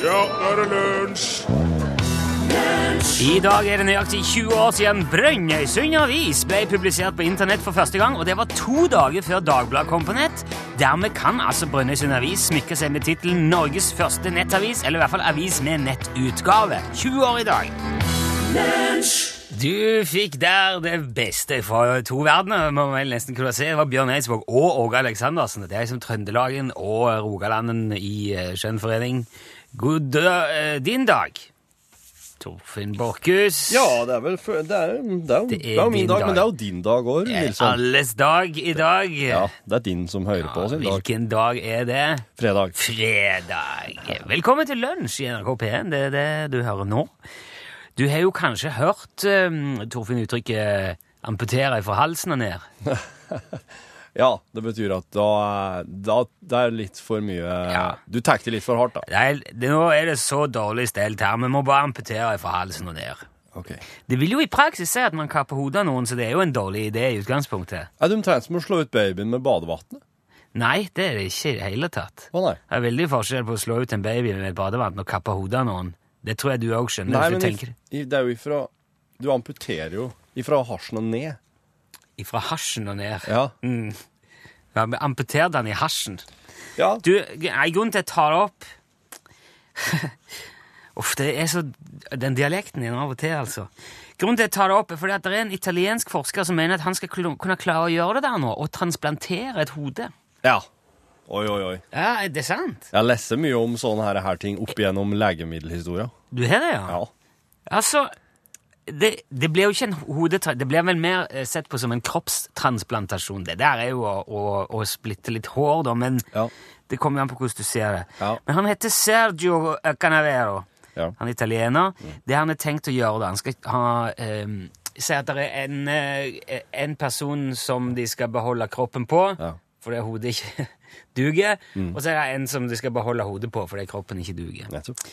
Ja, nå er det lunsj! I dag er det nøyaktig 20 år siden Brønnøysund Avis ble publisert på internett for første gang, og det var to dager før Dagbladet kom på nett. Dermed kan altså Brønnøysund Avis smykke seg med tittelen Norges første nettavis, eller i hvert fall avis med nettutgave. 20 år i dag. Du fikk der det beste fra to verdener, må vel nesten kunne si. Det var Bjørn Eidsvåg og Åge Aleksandersen. Det er liksom Trøndelagen og Rogalanden i eh, skjønn forening. God dag, eh, din dag. Torfinn Borchhus. Ja, det er vel Det er, det er, jo- er, det er min dag, dag. men det er jo din dag òg, Det er Nilsson. alles dag i dag. Ja, det er din som hører på sin dag. Hvilken dag er det? Fredag. Fredag. Velkommen til lunsj i NRK P1. Det er det du hører nå. Du har jo kanskje hørt um, Torfinn uttrykket 'amputere fra halsen og ned'. Ja, det betyr at da, da det er litt for mye Ja. Du det litt for hardt, da. Det er, det, nå er det så dårlig stelt her. Vi må bare amputere fra halsen og ned. Ok. Det vil jo i praksis si at man kapper hodet av noen, så det er jo en dårlig idé i utgangspunktet. Er du omtrent som å slå ut babyen med badevannet? Nei, det er det ikke i det hele tatt. Å nei. Det er veldig forskjell på å slå ut en baby med badevann og kappe hodet av noen. Det tror jeg du òg skjønner. Nei, men i, det er jo ifra Du amputerer jo ifra harsen og ned. Fra hasjen og ned. Ja. Mm. Ja, Amputer den i hasjen. ja. Du, en grunn til at jeg tar det opp Uff, det er så Den dialekten din av og til, altså. Grunnen til at jeg tar det opp, er fordi at det er en italiensk forsker som mener at han skal kunne klare å gjøre det der nå, og transplantere et hode. ja. Oi, oi, oi. Ja, er det sant? Jeg leser mye om sånne her, her ting opp igjennom legemiddelhistoria. Du har det, ja? Ja. Altså, det, det blir jo ikke en hodetra... Det blir vel mer eh, sett på som en kroppstransplantasjon. Det der er jo å, å, å splitte litt hår, da, men Ja. det kommer jo an på hvordan du ser det. Ja. Men han heter Sergio Canavero. Ja. Han er italiener. Det han har tenkt å gjøre, da Han skal ha um, Si at det er en, eh, en person som de skal beholde kroppen på, Ja. fordi hodet ikke duger. Og så er det en som du skal beholde hodet på, fordi kroppen ikke duger. Nettopp.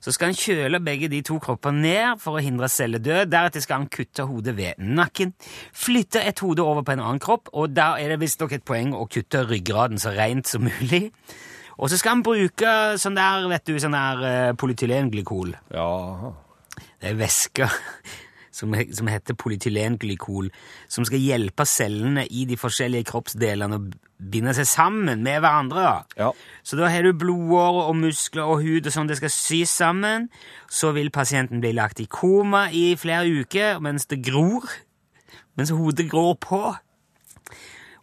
Så skal han kjøle begge de to kroppene ned for å hindre celledød. Deretter skal han kutte hodet ved nakken, flytte et hode over på en annen kropp, og der er det visstnok et poeng å kutte ryggraden så rent som mulig. Og så skal han bruke sånn der, vet du, sånn der uh, polytylenglykol. Ja. Det er væske som, som heter polytylenglykol, som skal hjelpe cellene i de forskjellige kroppsdelene å binde seg sammen med hverandre. Ja. Så da har du blodårer og muskler og hud og sånn det skal sys sammen. Så vil pasienten bli lagt i koma i flere uker mens det gror. Mens hodet gror på.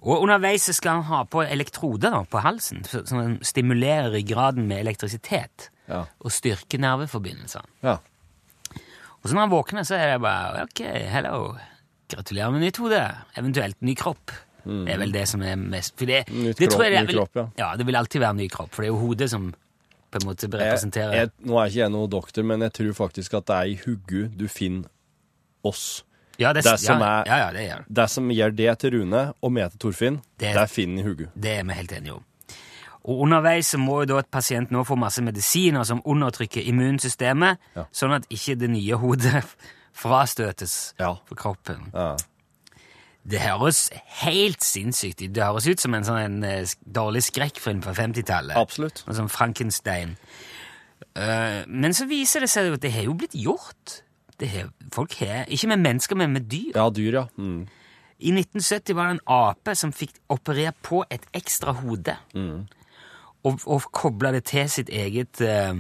Og underveis skal han ha på elektroder på halsen, som stimulerer ryggraden med elektrisitet. Ja. Og styrker nerveforbindelsene. ja. Og så når han våkner, så er det bare ok, hello, gratulerer med nytt hode. Eventuelt ny kropp. Det er vel det som er mest For det, Nytt det kropp, jeg ny kropp, ja. ja. Det vil alltid være ny kropp, for det er jo hodet som på en måte representerer jeg, nå er ikke jeg noen doktor, men jeg tror faktisk at det er i hugget du finner oss. ja, det, det som ja, er- ja, ja, det det. Som gjør det til Rune og meg til Torfinn, Det- er Finn i hugget. Det er vi helt enige om. Og underveis så må jo da et pasient nå få masse medisiner som undertrykker immunsystemet, Ja. sånn at ikke det nye hodet frastøtes Ja. for kroppen. Ja. Det høres helt sinnssykt ut. Det høres ut som en sånn en, eh, dårlig skrekkfilm fra 50-tallet. Absolutt. Noe sånn Frankenstein. Uh, men så viser det seg jo at det har jo blitt gjort. Det har, folk har, Ikke med mennesker, men med dyr. Ja, dyr, ja. Mm. I 1970 var det en ape som fikk operert på et ekstra hode. Mm. Og, og koble det til sitt eget eh,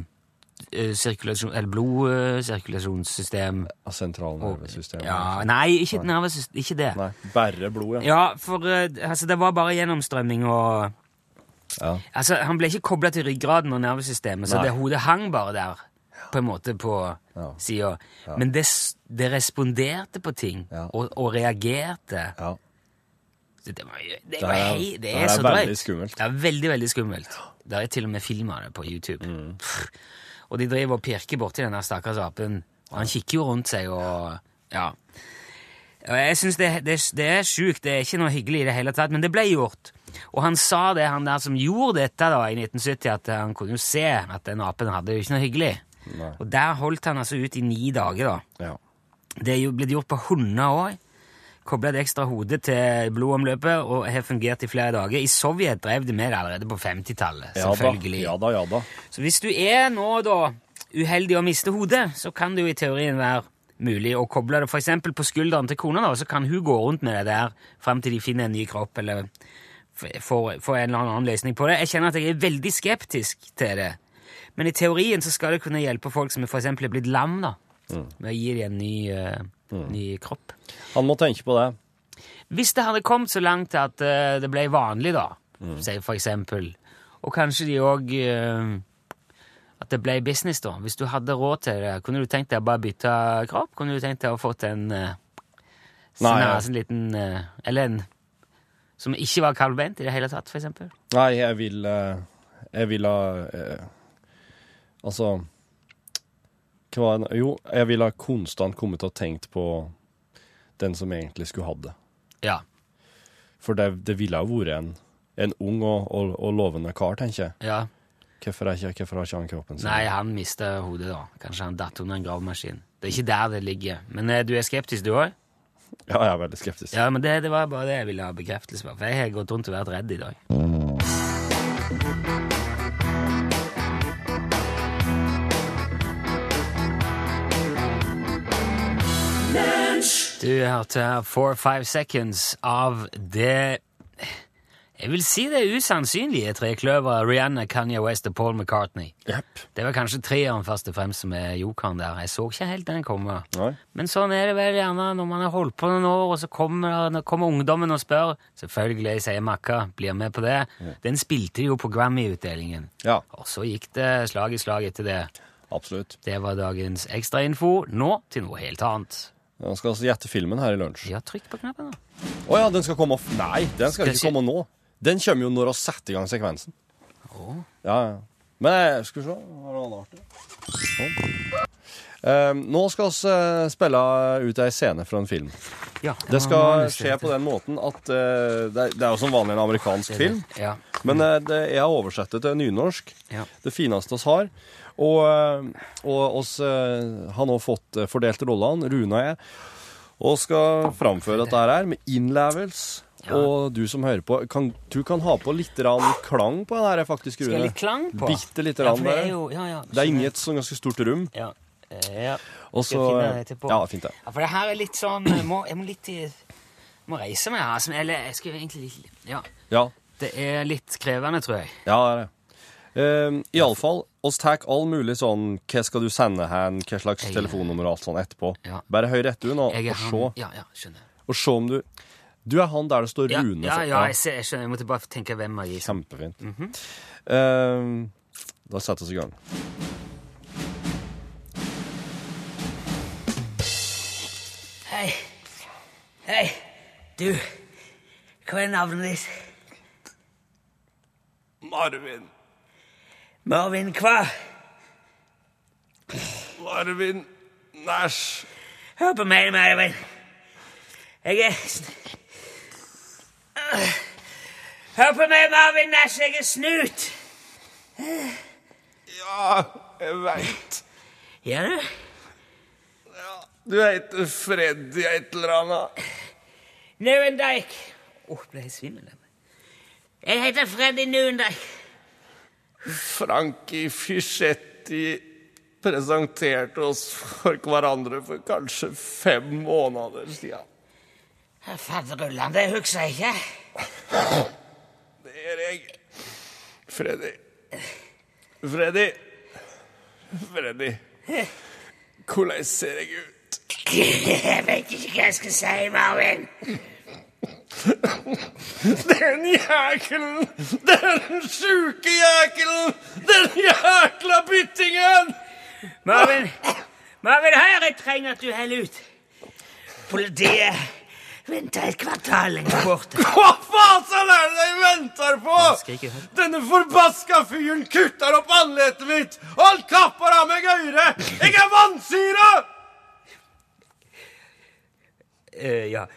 eh, sirkulasjon, eller blodsirkulasjonssystem. Sentralnervesystemet. Ja, nei, ikke, nervesystem, ikke det. Nei, bare blod, ja. Ja, for eh, altså, det var bare gjennomstrømming og Ja. Altså, Han ble ikke kobla til ryggraden og nervesystemet, så det hodet hang bare der, på en måte, på Ja. sida. Men det, det responderte på ting, og, og reagerte. ja. Det, var, det, var er- hei, det det er, er så veldig skummelt. Det er veldig, veldig skummelt. Det er til og med film av det på YouTube. Mm. Og de driver og pirker borti denne stakkars apen, og han kikker jo rundt seg og Ja. Og jeg syns det, det, det er sjukt. Det er ikke noe hyggelig i det hele tatt, men det ble gjort. Og han sa det, han der som gjorde dette da i 1970, at han kunne jo se at den apen hadde jo ikke noe hyggelig. Nei. Og der holdt han altså ut i ni dager, da. ja. Det er jo blitt gjort på hunder òg. Kobla et ekstra hode til blodomløpet og har fungert i flere dager. I Sovjet drev de med det allerede på 50-tallet. Ja da, selvfølgelig. ja da, ja da. Så hvis du er nå da uheldig å miste hodet, så kan det jo i teorien være mulig å koble det f.eks. på skulderen til kona, da, så kan hun gå rundt med det der fram til de finner en ny kropp, eller får, får en eller annen løsning på det. Jeg kjenner at jeg er veldig skeptisk til det. Men i teorien så skal det kunne hjelpe folk som f.eks. er blitt lam, da. Med å gi dem en ny, eh, ny kropp. Han må tenke på det. Hvis det hadde kommet så langt at eh, det ble vanlig, da, si for eksempel, og kanskje de òg At det ble business, da. Hvis du hadde råd til det, kunne du tenkt deg å bare bytte kropp? Kunne du tenkt deg å fått en uh, Nei, ja. en liten eh, Eller en som ikke var kaldbeint i det hele tatt, for eksempel? Nei, jeg vil eh, Jeg vil ha eh, Altså Hva Jo, jeg ville ha konstant kommet til å tenkt på den som egentlig skulle hatt det. Ja. For det, det ville jo vært en, en ung og, og, og lovende kar, tenker jeg. ja. Hvorfor er ikke, hvorfor har ikke han kroppen sin? Nei, han mista hodet, da. Kanskje han datt under en gravemaskin. Det er ikke der det ligger. Men eh, du er skeptisk, du òg? Ja, jeg er veldig skeptisk. Ja, men det, det var bare det jeg ville ha bekreftelse på. For jeg har gått rundt og vært redd i dag. Du hørte her Four Five Seconds av det Jeg vil si det usannsynlige trekløveret Rihanna, Kanye West og Paul McCartney. Yep. Det var kanskje treeren først og fremst som er jokeren der. Jeg så ikke helt den komme. Nei. Men sånn er det vel gjerne når man har holdt på noen år, og så kommer, kommer ungdommen og spør. Selvfølgelig, sier Makka, blir med på det. Den spilte jo på Grammy-utdelingen. Ja, Og så gikk det slag i slag etter det. absolutt. Det var dagens ekstrainfo. Nå til noe helt annet. Han skal altså gjette filmen her i lunsj. Ja, trykk på knappen, da. Å ja, den skal komme off. Nei, den skal Skal ikke komme nå. Den kommer jo når vi setter i gang sekvensen. Oh. Ja, ja. Men eh, skal vi se Har du noe artig? Sånn. Eh, nå skal vi eh, spille ut ei scene fra en film. Ja, Det skal skje på den måten at eh, det, er, det er jo som vanlig en amerikansk film. Ja. Men det, jeg har oversett det til nynorsk. Ja. Det fineste vi har. Og, eh, og oss eh, har nå fått eh, fordelt rollene, Rune og jeg, og skal framføre dette her med innlevelse. Ja. Og du som hører på, kan, du kan ha på litt klang på den her, faktisk, Skal jeg Rune. litt klang på? Bitte litt. Ja, rann for det er jo ja, ja, Det er inni et sånn ganske stort rom. Ja. Ja. Og så? Ja, fint det. Ja, for det her er litt sånn Jeg må, jeg må litt i må reise meg her. Eller jeg skal egentlig Ja. Ja, Det er litt krevende, tror jeg. ja det er det. Uh, Iallfall, oss tar all mulig sånn Hva skal du sende hen, hva slags Jeg- telefonnummer og alt sånn etterpå. Ja. Bare hør etter nå, Jeg er og se. Ja, ja, skjønner. Og se om du Du er han der det står Ja, Rune. ja, ja, jeg, ser, jeg skjønner. Jeg måtte bare tenke hvem jeg er. Kjempefint. Mm -hmm. uh, da setter vi oss i gang. Hei. Hei. Du. Hva er navnet ditt? Marvin. Marvin hva? Marvin Næsj. Hør på meg, Marvin. Jeg er Hør på meg, Marvin Nash. Jeg er snut. Ja, jeg veit. Gjør du? Du heter Freddy et eller annet. Nøvendijk. Åh, ble jeg svimmel? av? Jeg heter Freddy Nøvendijk. Frankie Fischetti presenterte oss for hverandre for kanskje fem måneder siden. Fadderullan, det husker jeg ikke. Det gjør jeg. Freddy. Freddy. Freddy. Hvordan ser jeg ut? Jeg vet ikke hva jeg skal si, Marvin. Den jækelen! Den sjuke jækelen! Den jækla byttingen! Marvin, Marvin, her jeg trenger at du heller ut. Politiet venter et kvartal lenger borte. Hva faen er det jeg venter på? Denne forbaska fyren kutter opp ansiktet mitt, og han kapper av meg øret! Jeg er vannsyra! Uh, ja.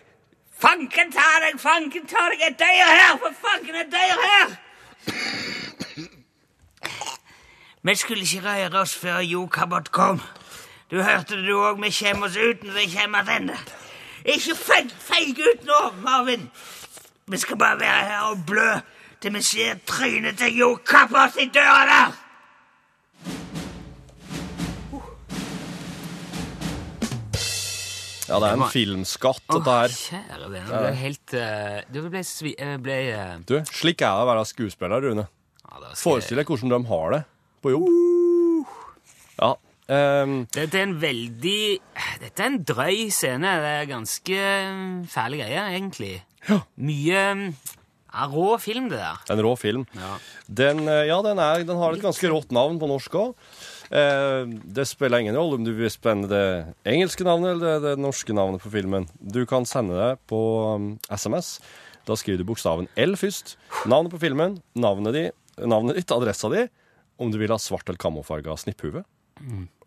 Fanken ta deg, fanken ta deg, jeg dør her, for fanken, jeg dør her! Vi skulle ikke røre oss før Jokabot kom. Du hørte det du òg, vi kommer oss ut når det kommer attende. Ikke feig, feig ut nå, Marvin! Vi skal bare være her og blø til vi ser trynet til Jokabot i døra der! Ja, det er en filmskatt, dette her. kjære vene. Jeg ble helt uh, Du ble, svi, jeg ble eh, Du, slik er det å være skuespiller, Rune. ja, skal Forestill deg hvordan de har det på jobb. Ja. ehm, Dette er en veldig Dette er en drøy scene. Det er ganske eh, fæle greier, egentlig. Mye eh, ja, rå film, det der. en rå film. Ja. Den, eh, ja, den, er, den har et ganske rått navn på norsk òg. Eh, det spiller ingen rolle om du vil spenne det engelske navnet eller det, norske navnet på filmen. Du kan sende det på um, SMS. Da skriver du bokstaven L først. Navnet på filmen, navnet, di, navnet ditt, adressa di, om du vil ha svart eller kammofarga snipphue.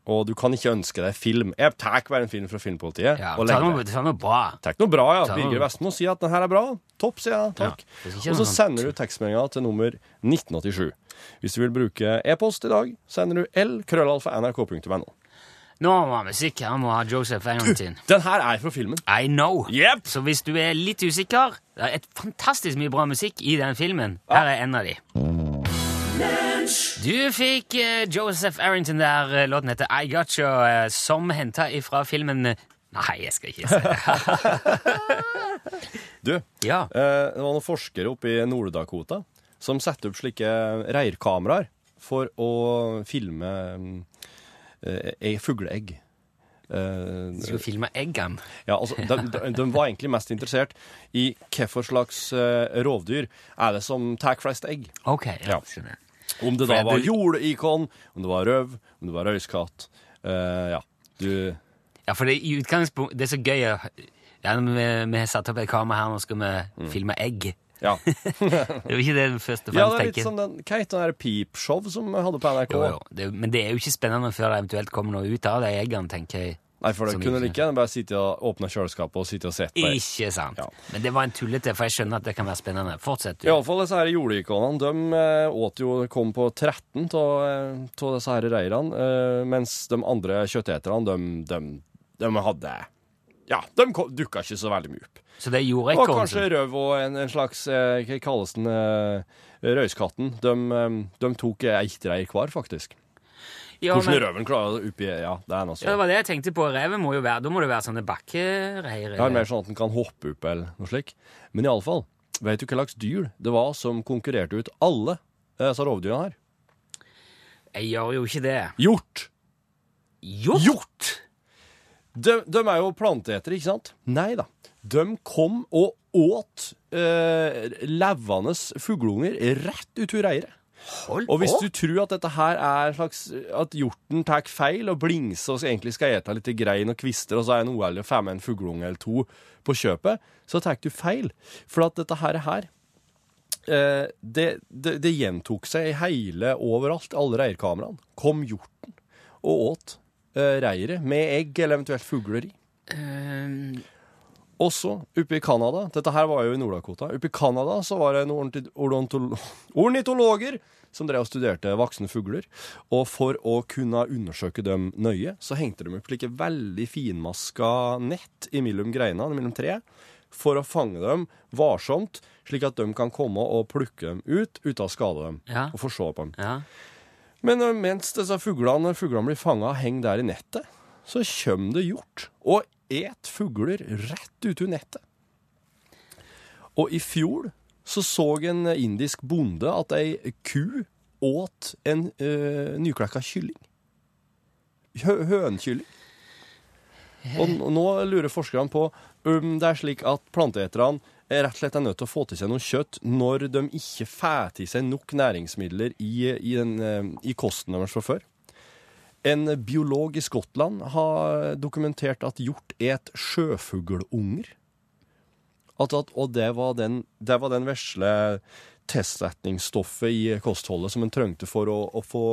Og du kan ikke ønske deg film. Jeg tar bare en film fra Filmpolitiet. Ja, og ta legger noe, det. ta noe bra. Er noe bra, ja. Birger Vestmo sier at den her er bra. Topp, sier jeg. Takk. Ja, og så sender du tekstmeldinga til nummer 1987. Hvis du vil bruke e-post i dag, sender du l-krøllalfa.nrk.no. Nå må ha musikk. Han må ha Joseph Arrington. Den her er fra filmen. I know. Yep. Så hvis du er litt usikker Det er et fantastisk mye bra musikk i den filmen. Her er en av de. Du fikk eh, Joseph Arrington der. eh, Låten heter I Got You, eh, som henta ifra filmen Nei, jeg skal ikke si det. Du, Ja. det var noen forskere oppe i Nord-Dakota som satte opp slike reirkameraer for å filme eh, fugleegg. Uh, Du skal filme eggene. Ja, altså, de, de, de var egentlig mest interessert i hvilke slags uh, rovdyr er det som tar flest egg. Ok, ja. Ja. Om det da var jordikon, om det var røv, om det var røyskatt. uh, ja, du Ja, for det, i utgangspunkt, det er så gøy ja, vi, vi har satt opp et kamera her, nå skal vi Mm. filme egg. Ja. Det er jo ikke det første ja, det er litt som den, hva der Peepshow som vi hadde på NRK? Jo, jo. Det, men det er jo ikke spennende før det eventuelt kommer noe ut av de eggene, tenker jeg. Nei, for det Som kunne ikke- like gjerne bare sitte og åpne kjøleskapet og sitte og sett på. Ikke sant. Ja. Men det var en tullete, for jeg skjønner at det kan være spennende. Fortsett, du. Iallfall disse her juleikonene. De eh, åt jo, kom på 13 av disse her reirene, eh, mens de andre kjøtteterne, de, de, de hadde Ja, de dukka ikke så veldig mye opp. Så det gjorde var Og kanskje røv og en, en slags eh, Hva kalles den? Eh, Røyskatten. De, eh, de tok ett reir hver, faktisk. Ja, Hvordan men, røven klarer det oppi Ja, det er noe ja, det var det jeg tenkte på. Reven må jo være Da må det være sånne bakkereir. Er mer sånn at den kan hoppe opp eller noe slik. Men iallfall, vet du hva slags dyr det var som konkurrerte ut alle eh, disse rovdyrene her? Jeg gjør jo ikke det. Hjort! Hjort? Hjort! De, de er jo planteetere, ikke sant? Nei da. De kom og åt eh, levende fugleunger rett ut av reiret. Hold Og hvis du tror at dette her er slags At hjorten tar feil og blingser og egentlig skal ete litt grein og kvister, og så er en uheldig og får med en fugleunge eller to på kjøpet, så tar du feil. For at dette her, her eh, det, det, det gjentok seg i hele overalt. Alle reirkameraene. Kom hjorten og åt eh, reiret med egg eller eventuelt fugler i. Ehm, Også oppe i Canada, dette her var jo i Nord-Dakota, oppe i Canada så var det noen ornitologer som drev og studerte voksne fugler. Og for å kunne undersøke dem nøye, så hengte de opp slike veldig finmaska nett imellom greinene, mellom treet, for å fange dem varsomt, slik at de kan komme og plukke dem ut uten å skade dem, Ja. og få se på dem. ja. Men øh, mens disse fuglene, fuglene blir fanga og henger der i nettet, så kommer det hjort og et fugler rett ut av nettet. Og i fjor så så en indisk bonde at ei ku åt en øh, nyklekka kylling. Hø hønkylling. Og nå lurer forskerne på om det er slik at planteeterne er rett og slett nødt til å få til seg noe kjøtt når de ikke får til seg nok næringsmidler i, i, den, eh, i kosten deres fra før. En biolog i Skottland har dokumentert at hjort et sjøfuglunger. At, at, og det var den, det var den vesle tilsetningsstoffet i kostholdet som en trengte for å, å få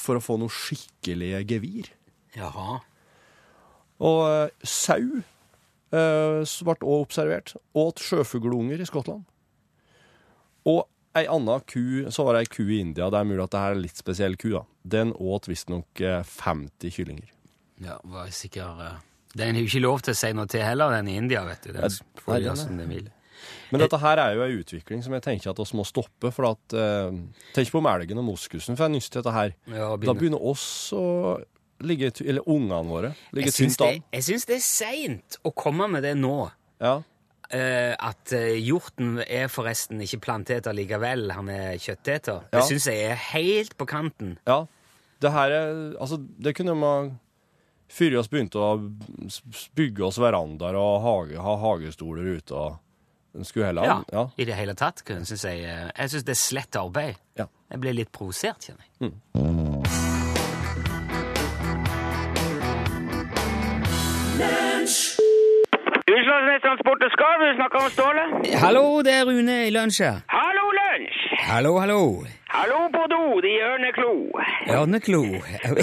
for å få noe skikkelig gevir. Jaha. Og eh, sau eh, ble også observert. Åt sjøfuglunger i Skottland. Og ei anna ku, så var det ei ku i India, det er mulig at det her er en litt spesiell ku, da. Den åt visstnok eh, 50 kyllinger. Ja, var sikkert uh, Den har jo ikke lov til å si noe til heller, den i India, vet du. Den får nei, gjøre er- som den vil. Men dette her er jo ei utvikling som jeg tenker at vi må stoppe. For at eh, Tenk på melgen og moskusen for jeg nyster dette her. Ja, Da begynner- begynner oss å ligge Eller ungene våre ligge tynt an. jeg syns det er seint å komme med det nå. Ja. Eh, at eh, hjorten er forresten ikke planteter likevel, han er kjøtteter. Ja. Det syns jeg er helt på kanten. ja. Det her er Altså, det kunne man før vi begynte å s- s- bygge oss verandaer og hage, ha hagestoler ute og Skulle heller Ja, ja. I det hele tatt. kunne Synes jeg eh, jeg syns det er slett arbeid. Ja. Jeg blir litt provosert, kjenner jeg. Utslagsnes Skarv, du snakker om Ståle? Hallo, det er Rune i lunsj her. Hallo, lunsj! Hallo, hallo. Hallo på do, de ørneklo. Ørneklo.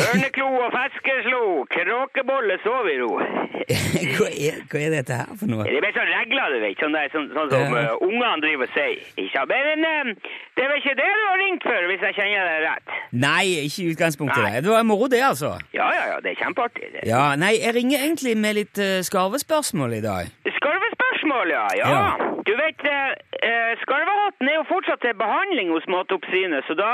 Ørneklo og fiskeslo, kråkebolle soviro. hva, er, hva er dette her for noe? Det er bare sånn regler, du vet, sånn, der, sånn, sånn som uh, ungene driver og sier. Ikke? Men uh, det er vel ikke det du har ringt for, hvis jeg kjenner deg rett? Nei, ikke i utgangspunktet. Nei. det. Var moro, det, altså. Ja, ja, ja, det er kjempeartig. Det. Ja, Nei, jeg ringer egentlig med litt uh, skarvespørsmål i dag. Skarvespørsmål, ja. ja. Ja. Du vet, uh, uh, skarvehatten er jo fortsatt til behandling hos Matoppsynet, så da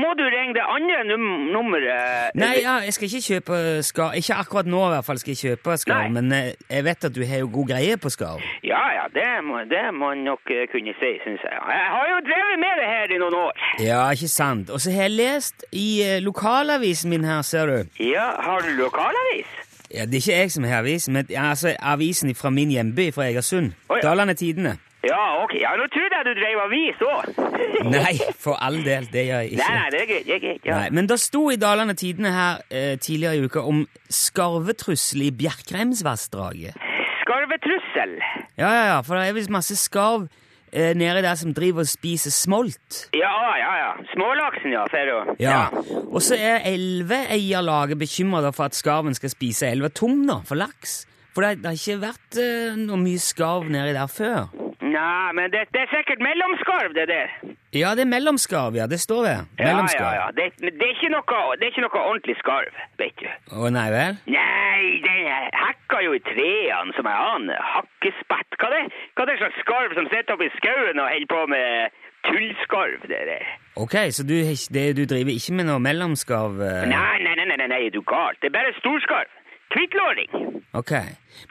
må du ringe det andre num nummeret. Nei, ja, jeg skal ikke kjøpe skarv. Ikke akkurat nå, i hvert fall, skal jeg kjøpe skarv. Nei. Men eh, jeg vet at du har jo god greie på skarv. Ja, ja, det må, det må man nok eh, kunne si, syns jeg. Jeg har jo drevet med det her i noen år. Ja, ikke sant. Og så har jeg lest i eh, lokalavisen min her, ser du. Ja, har du lokalavis? Ja, Det er ikke jeg som har avisen, men altså, avisen fra min hjemby, fra Egersund. Oh, ja. Dalane Tidende. Ja, ok. Ja, nå trodde jeg du drev avis òg. Nei, for all del, det gjør jeg ikke. nei, det er greit. Det er greit, ja. Nei, Men det sto i Dalane Tidende her eh, tidligere i uka om skarvetrussel i Bjerkreimsvassdraget. Skarvetrussel. Ja, ja, ja, for det er visst masse skarv eh, nedi der som driver og spiser smolt. Ja, ja, ja. Smålaksen, ja. Ser du. Ja. Og så er elveeierlaget bekymra for at skarven skal spise nå, for laks. For det, det har ikke vært eh, noe mye skarv nedi der før. Nei, men det, det er sikkert mellomskarv, det der. Ja, det er mellomskarv, ja. Det står det. Ja, ja, ja. Det, det, er ikke noe, det er ikke noe ordentlig skarv, vet du. Å nei vel? Nei, den hekka jo i trærne som en annen hakkespett. Hva det, hva det er slags skarv som sitter oppi i skauen og holder på med tullskarv, det der? Ok, så du, det, du driver ikke med noe mellomskarv? eh? Nei, nei, nei, nei, nei, er du galt? Det er bare storskarv. Hvittlåring. Ok.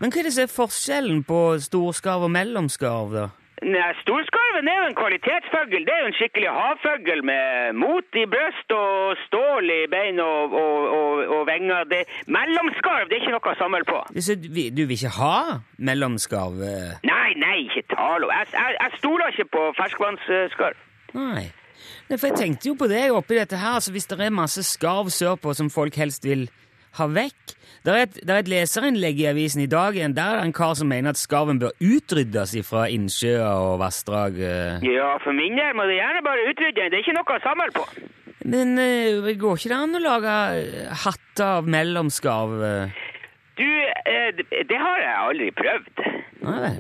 Men hva er det som er forskjellen på storskarv og mellomskarv, da? Nei, Storskarven er jo en kvalitetsfugl. Det er jo en skikkelig havfugl med mot i bryst og stål i bein og, og, og, og vinger. Det, mellomskarv det er ikke noe å samle på. Så du, du vil ikke ha mellomskarv? eh? Nei, nei, ikke tale om. Jeg, jeg, jeg stoler ikke på ferskvannsskarv. Nei. Nei, for jeg tenkte jo på det oppi dette her, altså hvis det er masse skarv sørpå som folk helst vil ha vekk Det er et, det er et leserinnlegg i avisen i dag igjen, der er det en kar som mener at skarven bør utryddes fra innsjøer og vassdrag. eh. Ja, for min del må det gjerne bare utrydde den. Det er ikke noe å samle på. Men eh, går ikke det an å lage eh, hatter av mellomskarv? Du, uh, det, har jeg aldri prøvd. Nei vel.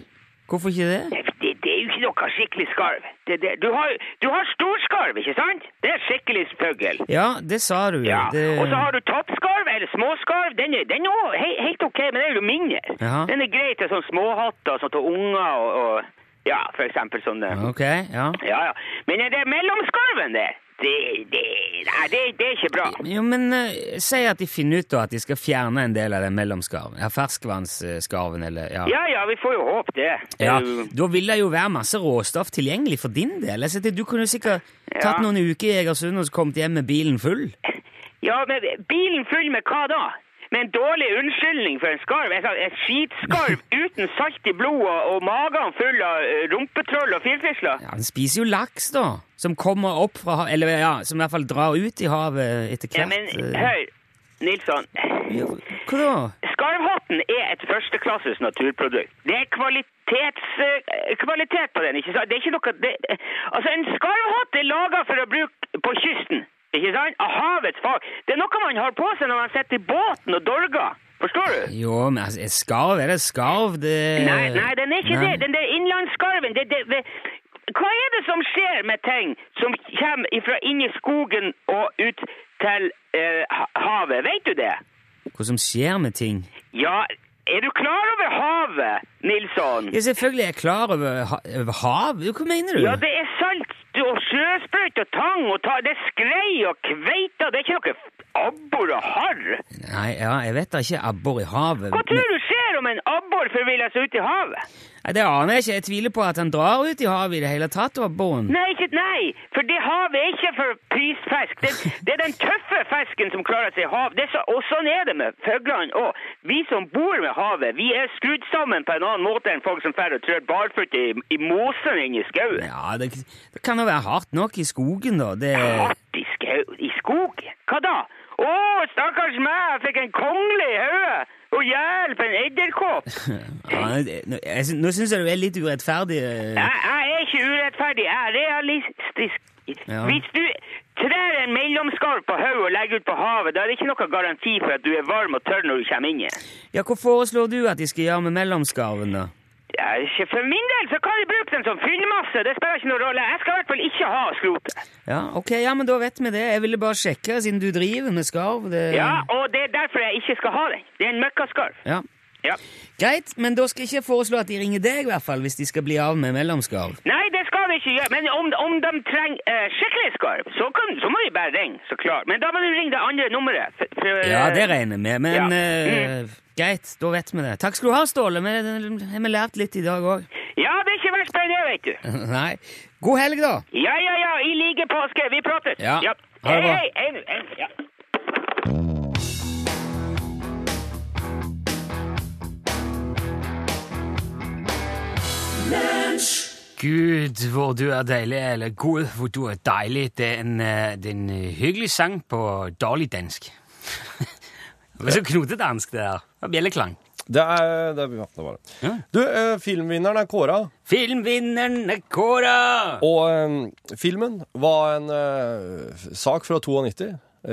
Hvorfor ikke det? Det, det er jo ikke noe skikkelig skarv. Det, du, har, du har storskarv, ikke sant? Det er skikkelig spøggel. Ja, det sa du. Ja, og så har du toppskarv, eller småskarv. Den er, den er he, helt ok, men den er jo mindre. Ja. Den er grei til sånn småhatter, sånn til unger og, og ja, for eksempel sånn. Ok, ja. Ja, ja. Men det mellomskarven der, det, det, nei, det, det er ikke bra. Jo, men uh, Si at de finner ut da at de skal fjerne en del av den mellomskarven. Ja, ferskvannsskarven, eller ja. Ja, ja, vi får jo håpe det. Ja, Da vil det jo være masse råstoff tilgjengelig for din del. Tenkte, du kunne jo sikkert tatt Ja. noen uker i Egersund og så kommet hjem med bilen full. Ja, men bilen full med hva da? Med en dårlig unnskyldning for en skarv? En, en skitskarv uten salt i blodet og magen full av eh, rumpetroll og firfisler? Ja, Den spiser jo laks, da. Som kommer opp fra havet, eller ja, som i hvert fall drar ut i havet etter Ja, men eh. hør, Nilsson. Ja, Hva da? Skarvhatten er et førsteklasses naturprodukt. Det er kvalitets, eh, kvalitet på den, ikke sant? Det er ikke noe... Det, altså, en skarvhatt er laget for å bruke på kysten, ikke sant? Av havets fag. Det er noe man har på seg når man sitter i båten og dorger. Forstår du? Jo, men altså, skarv er det skarv? Det... Nei, nei, den er ikke Nei. det. Den der innlandsskarven, det, det, det, hva er det som skjer med ting som kommer fra inni skogen og ut til eh, havet? Vet du det? Hva som skjer med ting? Ja, Er du klar over havet, Nilsson? Ja, selvfølgelig er jeg klar over, ha over hav. Hva mener du? Ja, det er og sjøsprøyt og tang og ta, det er skrei og kveita. Det er ikke noe abbor og harr. Nei, ja, jeg vet da ikke abbor i havet. Hva tror du skjer om en abbor forviller seg ut i havet? Nei, Det aner jeg ikke. Jeg tviler på at han drar ut i havet i det hele tatt, abboren. Nei, ikke nei, for det havet er ikke for prisfisk. Det, det er den tøffe fisken som klarer seg i hav. Det så, og sånn er det med fuglene òg. Vi som bor ved havet, vi er skrudd sammen på en annen måte enn folk som drar og trør barføtt i, i mosen inne i skauen. Ja, det, det kan jo være hardt nok i skogen, da. Det Hardt i skau... I skogen? Hva da? Å, stakkars meg, jeg fikk en kongle i hodet! Og hjelp, en edderkopp! ja, nå- syns jeg du er litt urettferdig. eh. Jeg, jeg er ikke urettferdig, jeg er realistisk. Ja. Hvis du trer en mellomskarv på hodet og legger ut på havet, da er det ikke noe garanti for at du er varm og tørr når du kommer inn igjen. Ja, Hva foreslår du at de skal gjøre med mellomskarven, da? Ja, ikke for min del så de bruke som fyllmasse, det spiller ikke noen rolle. Jeg skal i hvert fall ikke ha skrotet. Ja, ok, ja, men da vet vi det. Jeg ville bare sjekke, siden du driver med skarv. Det... Ja, og det er derfor jeg ikke skal ha den. Det er en møkkaskarv. Ja. Ja. Greit, men da skal jeg ikke foreslå at de ringer deg, i hvert fall, hvis de skal bli av med mellomskarv. Nei, det skal vi ikke gjøre. Men om, om de trenger eh, skikkelig skarv, så, kan, så må vi bare ringe, så klart. Men da må du ringe det andre nummeret. For, for, Ja, det regner jeg med, men Ja. eh, greit, da vet vi det. Takk skal du ha, Ståle. Vi har lært litt i dag òg. Ja, det er ikke verst bare det, vet du. Nei. God helg, da. Ja, ja, ja, i like påske. Vi prates. Ja. Ha det bra. hei, hei, hei, ja. Gud, hvor du er deilig, eller Gud, hvor du er deilig. Det er en, eh, det er en eh, hyggelig sang på dårlig dansk. det var så knotedansk, det der. Det var Bjelleklang. Det er det, ja, det var det. Ja. Du, eh, filmvinneren er kåra, Filmvinneren er kåra! og eh, filmen var en eh, sak fra 92,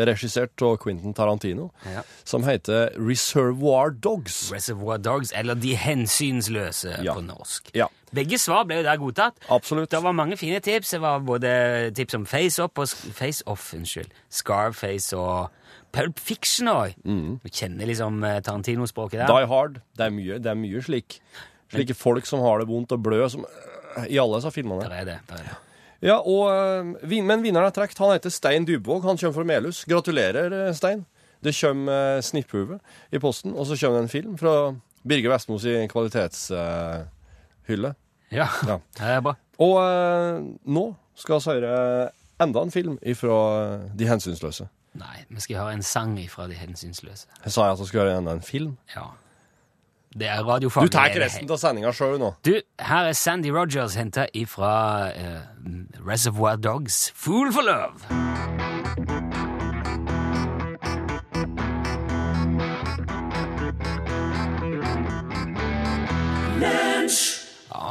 regissert av Quentin Tarantino, Ja. som heter Reservoir Dogs. Reservoir Dogs, eller De hensynsløse på norsk. Ja. Begge svar ble jo der godtatt. Absolutt. Det var mange fine tips. Det var både tips om Face-Up og Face-Off, unnskyld. Scarface og Pulp Fiction òg. Du kjenner liksom eh, Tarantino-språket der. Die Hard. Det er mye, det er mye slik. Slike folk som har det vondt og blø, som, eh, i alle disse filmene. Der er det. Der er det. Ja, og, eh, men vinneren er trukket. Han heter Stein Dybvåg. Han kommer fra Melhus. Gratulerer, Stein. Det kommer snipphue i posten, og så kommer det en film fra Birger Vestmos i kvalitetshylle. Ja, Ja. det er bra. Og nå skal vi høre enda en film fra De hensynsløse. Nei, vi skal høre en sang ifra De hensynsløse. Jeg sa at vi skulle høre enda en film. Ja. Det er radiofaglig. Du tar ikke resten av sendinga sjøl nå. Du, her er Sandy Rogers henta ifra uh, Reservoir Dogs. Fool for love.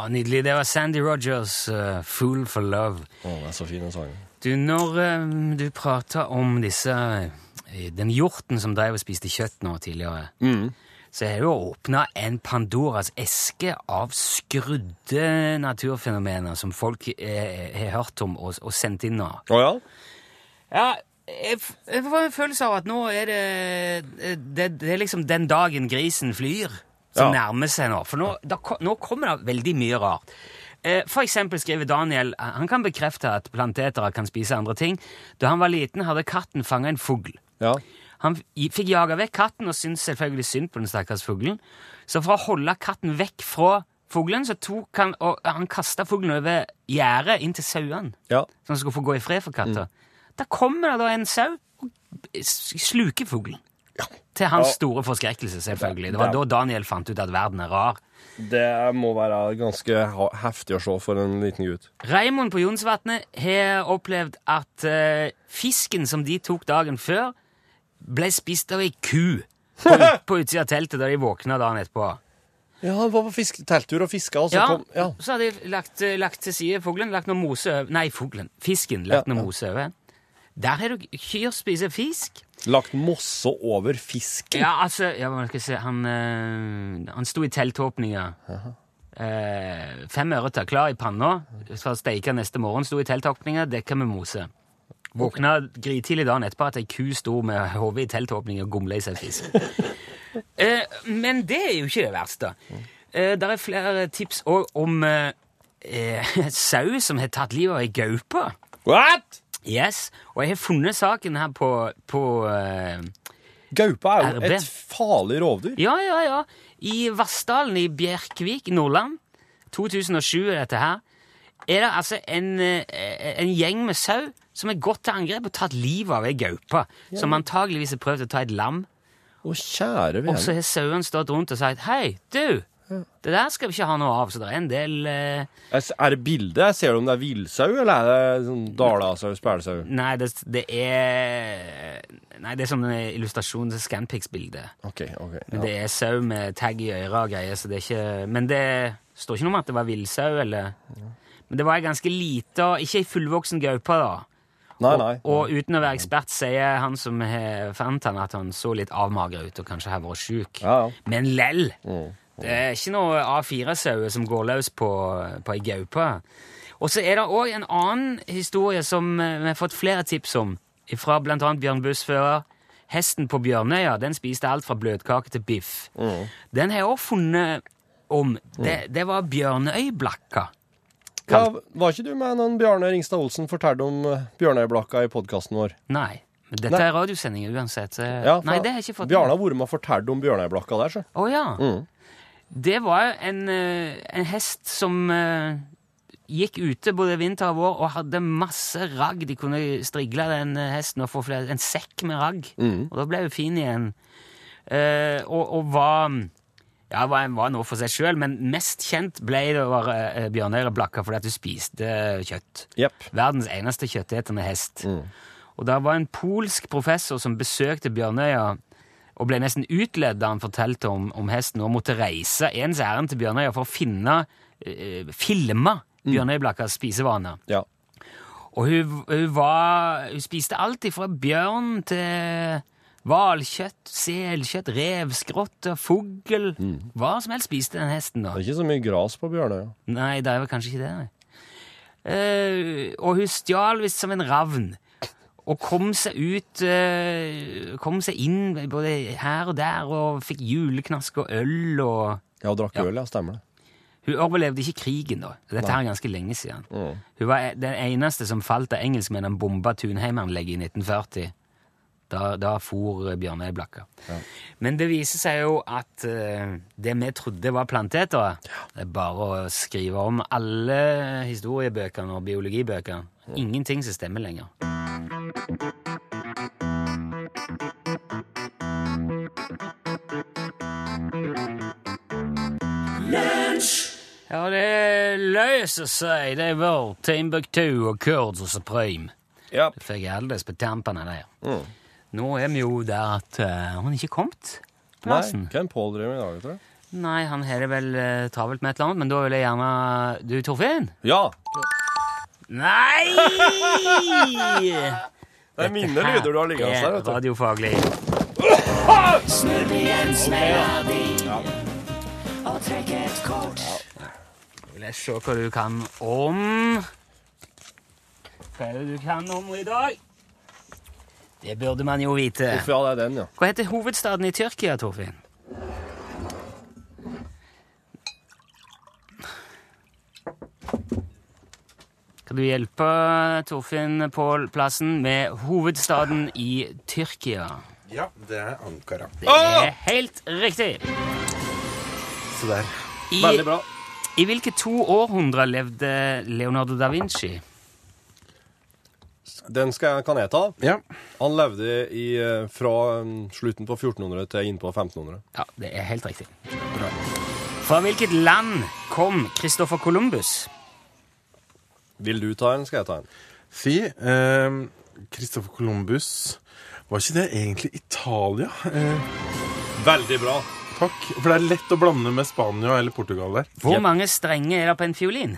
Nydelig. Det var Sandy Rogers, uh, Fool for love. Å, det er så fin sangen. Du, når eh, du prater om disse eh, Den hjorten som drev og spiste kjøtt nå tidligere, så har du åpna en Pandoras eske av skrudde naturfenomener som folk eh, har hørt om og, og sendt inn nå. Å ja? Ja, jeg, f- jeg får en følelse av at nå er det Det, det er liksom den dagen grisen flyr, som Ja. nærmer seg nå. For nå, da, ko- nå kommer det veldig mye rart. Eh, For eksempel skriver Daniel Han kan bekrefte at plantetere kan spise andre ting. Da han var liten, hadde katten fanga en fugl. Ja. Han fikk jaga vekk katten og syntes selvfølgelig synd på den stakkars fuglen. Så for å holde katten vekk fra fuglen, så tok han og han kasta fuglen over gjerdet inn til sauene ja. så han skulle få gå i fred for katter. Da kommer det da en sau og sluker fuglen. Til hans Ja. store forskrekkelse, selvfølgelig. Det var da Daniel fant ut at verden er rar. Det må være ganske heftig å se for en liten gutt. Raymond på Jonsvatnet har opplevd at uh, fisken som de tok dagen før, ble spist av ei ku på, på utsida av teltet da de våkna dagen etterpå. Ja, han var på fisk, telttur og fiska, og så Ja, kom Ja. Så hadde de lagt, eh, lagt til side fuglen, lagt noe mose over Nei, fuglen. Fisken. Lagt Ja, noe ja. mose over. Der har du kyr spiser fisk. Lagt mosse over fisken. Ja, altså ja, hva skal jeg si, Han, øh, han sto i teltåpninga. Eh, fem ørreter, klar i panna, skal steike neste morgen. Sto i teltåpninga, dekka med mose. Våkna grytidlig dagen etterpå at ei ku sto med hodet i teltåpninga og gomla i seg fisk. Eh, men det er jo ikke det verste. Eh, der er flere tips òg om eh, eh, sau som har tatt livet av ei gaupe. What?! Yes, Og jeg har funnet saken her på, på eh, Gaupe er jo RB. et farlig rovdyr. Ja, ja, ja. I Vassdalen i Bjerkvik Nordland, 2007 er dette her, er det altså en, eh, en gjeng med sau som har gått til angrep og tatt livet av ei gaupe, som antageligvis har prøvd å ta et lam. Å, kjære Og så vene. har sauen stått rundt og sagt hei, du, det der skal vi ikke ha noe av. Så det er en del eh, Er det bilde? Ser du om det er villsau, eller er det sånn dalasau, spælsau? Nei, det, det er Nei, det er sånn illustrasjon til Scanpics-bildet. Ok, ok. Men Ja. Det er sau med tagg i øra og greier, så det er ikke Men det står ikke noe om at det var villsau, eller Men det var ei ganske lita, ikke ei fullvoksen gaupe, da. Nei, nei. Og, og uten å være ekspert sier han som fant han, at han så litt avmagra ut og kanskje har vært sjuk. Ja, ja. Men lell! Mm. Det er ikke noe A4-sauer som går løs på, på ei gaupe. Og så er det òg en annen historie som eh, vi har fått flere tips om, fra annet Bjørn Bussfører. Hesten på Bjørnøya den spiste alt fra bløtkake til biff. Mm. Den har jeg òg funnet om. Det, det var Bjørnøyblakka. Ja, var ikke du med når Bjarne Ringstad Olsen fortalte om uh, Bjørnøyblakka i podkasten vår? Nei. Men dette Nei. er radiosendinger uansett. Ja, Nei, det har jeg ikke fått Bjarne har vært med og fortalt om Bjørnøyblakka der, så. Å ja. Mm. Det var en, eh, en hest som eh, gikk ute både vinter og vår og hadde masse ragg. De kunne strigle den eh, hesten og få flere, en sekk med ragg. Mm. Og da ble hun fin igjen. Uh, og, og var ja, var, var noe for seg sjøl, men mest kjent ble det over uh, Bjørnøyreblakka fordi at du spiste kjøtt. Yep. Verdens eneste kjøttetende hest. Mm. Og det var en polsk professor som besøkte Bjørnøya og ble nesten utledd da han fortalte om, om hesten, og måtte reise ens ærend til Bjørnøya for å finne, uh, filme Bjørnøyblakkas spisevaner. Ja. Og hun, hun, var, hun spiste alt fra bjørn til hvalkjøtt, selkjøtt, revskrotter, fugl. Hva som helst spiste den hesten, da. Det er ikke så mye gras på Bjørnøya. Nei, det er vel kanskje ikke det. nei. Eh, og hun stjal visst som en ravn. Og kom seg ut eh, Kom seg inn både her og der og fikk juleknask og øl og Ja, og drakk Ja. øl, ja. Stemmer det. Hun overlevde ikke krigen, da. Dette her er ganske lenge siden. Mm. Hun var den eneste som falt da engelskmennene bomba Tunheimanlegget i 1940. Da, da for Bjørnøyblakka. Men det viser seg jo at uh, det vi trodde var plantetere Det er bare å skrive om alle historiebøkene og biologibøkene. Ingenting som stemmer lenger. Ja, det løser seg. Det er vår Timbuktu og Kurds og Supreme. Yep. Det fikk jeg alldeles på tampene der. Nå er vi jo der at uh, han ikke kommet Plassen. Nei, hvem er Pål driver med i dag, tror du? Nei, han har det vel uh, travelt med et eller annet, men da vil jeg gjerne Du, Torfinn? Ja! Nei! Det er mine lyder du har liggende der, vet du. Radiofaglig. Vil jeg se hva du kan om Hva er det du kan om i dag? Det burde man jo vite. Uff, ja, det er den, ja. Hva heter hovedstaden i Tyrkia, Torfinn? Kan du hjelpe Torfinn på plassen med hovedstaden i Tyrkia? Ja, det er Ankara. Det er helt riktig. Så der. I, Veldig bra. I hvilke to århundrer levde Leonardo da Vinci? Den skal jeg, kan jeg ta. Ja. Han levde i, eh, fra um, slutten på 1400 til inn på 1500. Ja, det er helt riktig. Fra hvilket land kom Christopher Columbus? Vil du ta en, skal jeg ta en? Si, eh, Christopher Columbus Var ikke det egentlig Italia? Eh, Veldig bra. takk. For det er lett å blande med Spania eller Portugal der. Hvor mange strenger er det på en fiolin?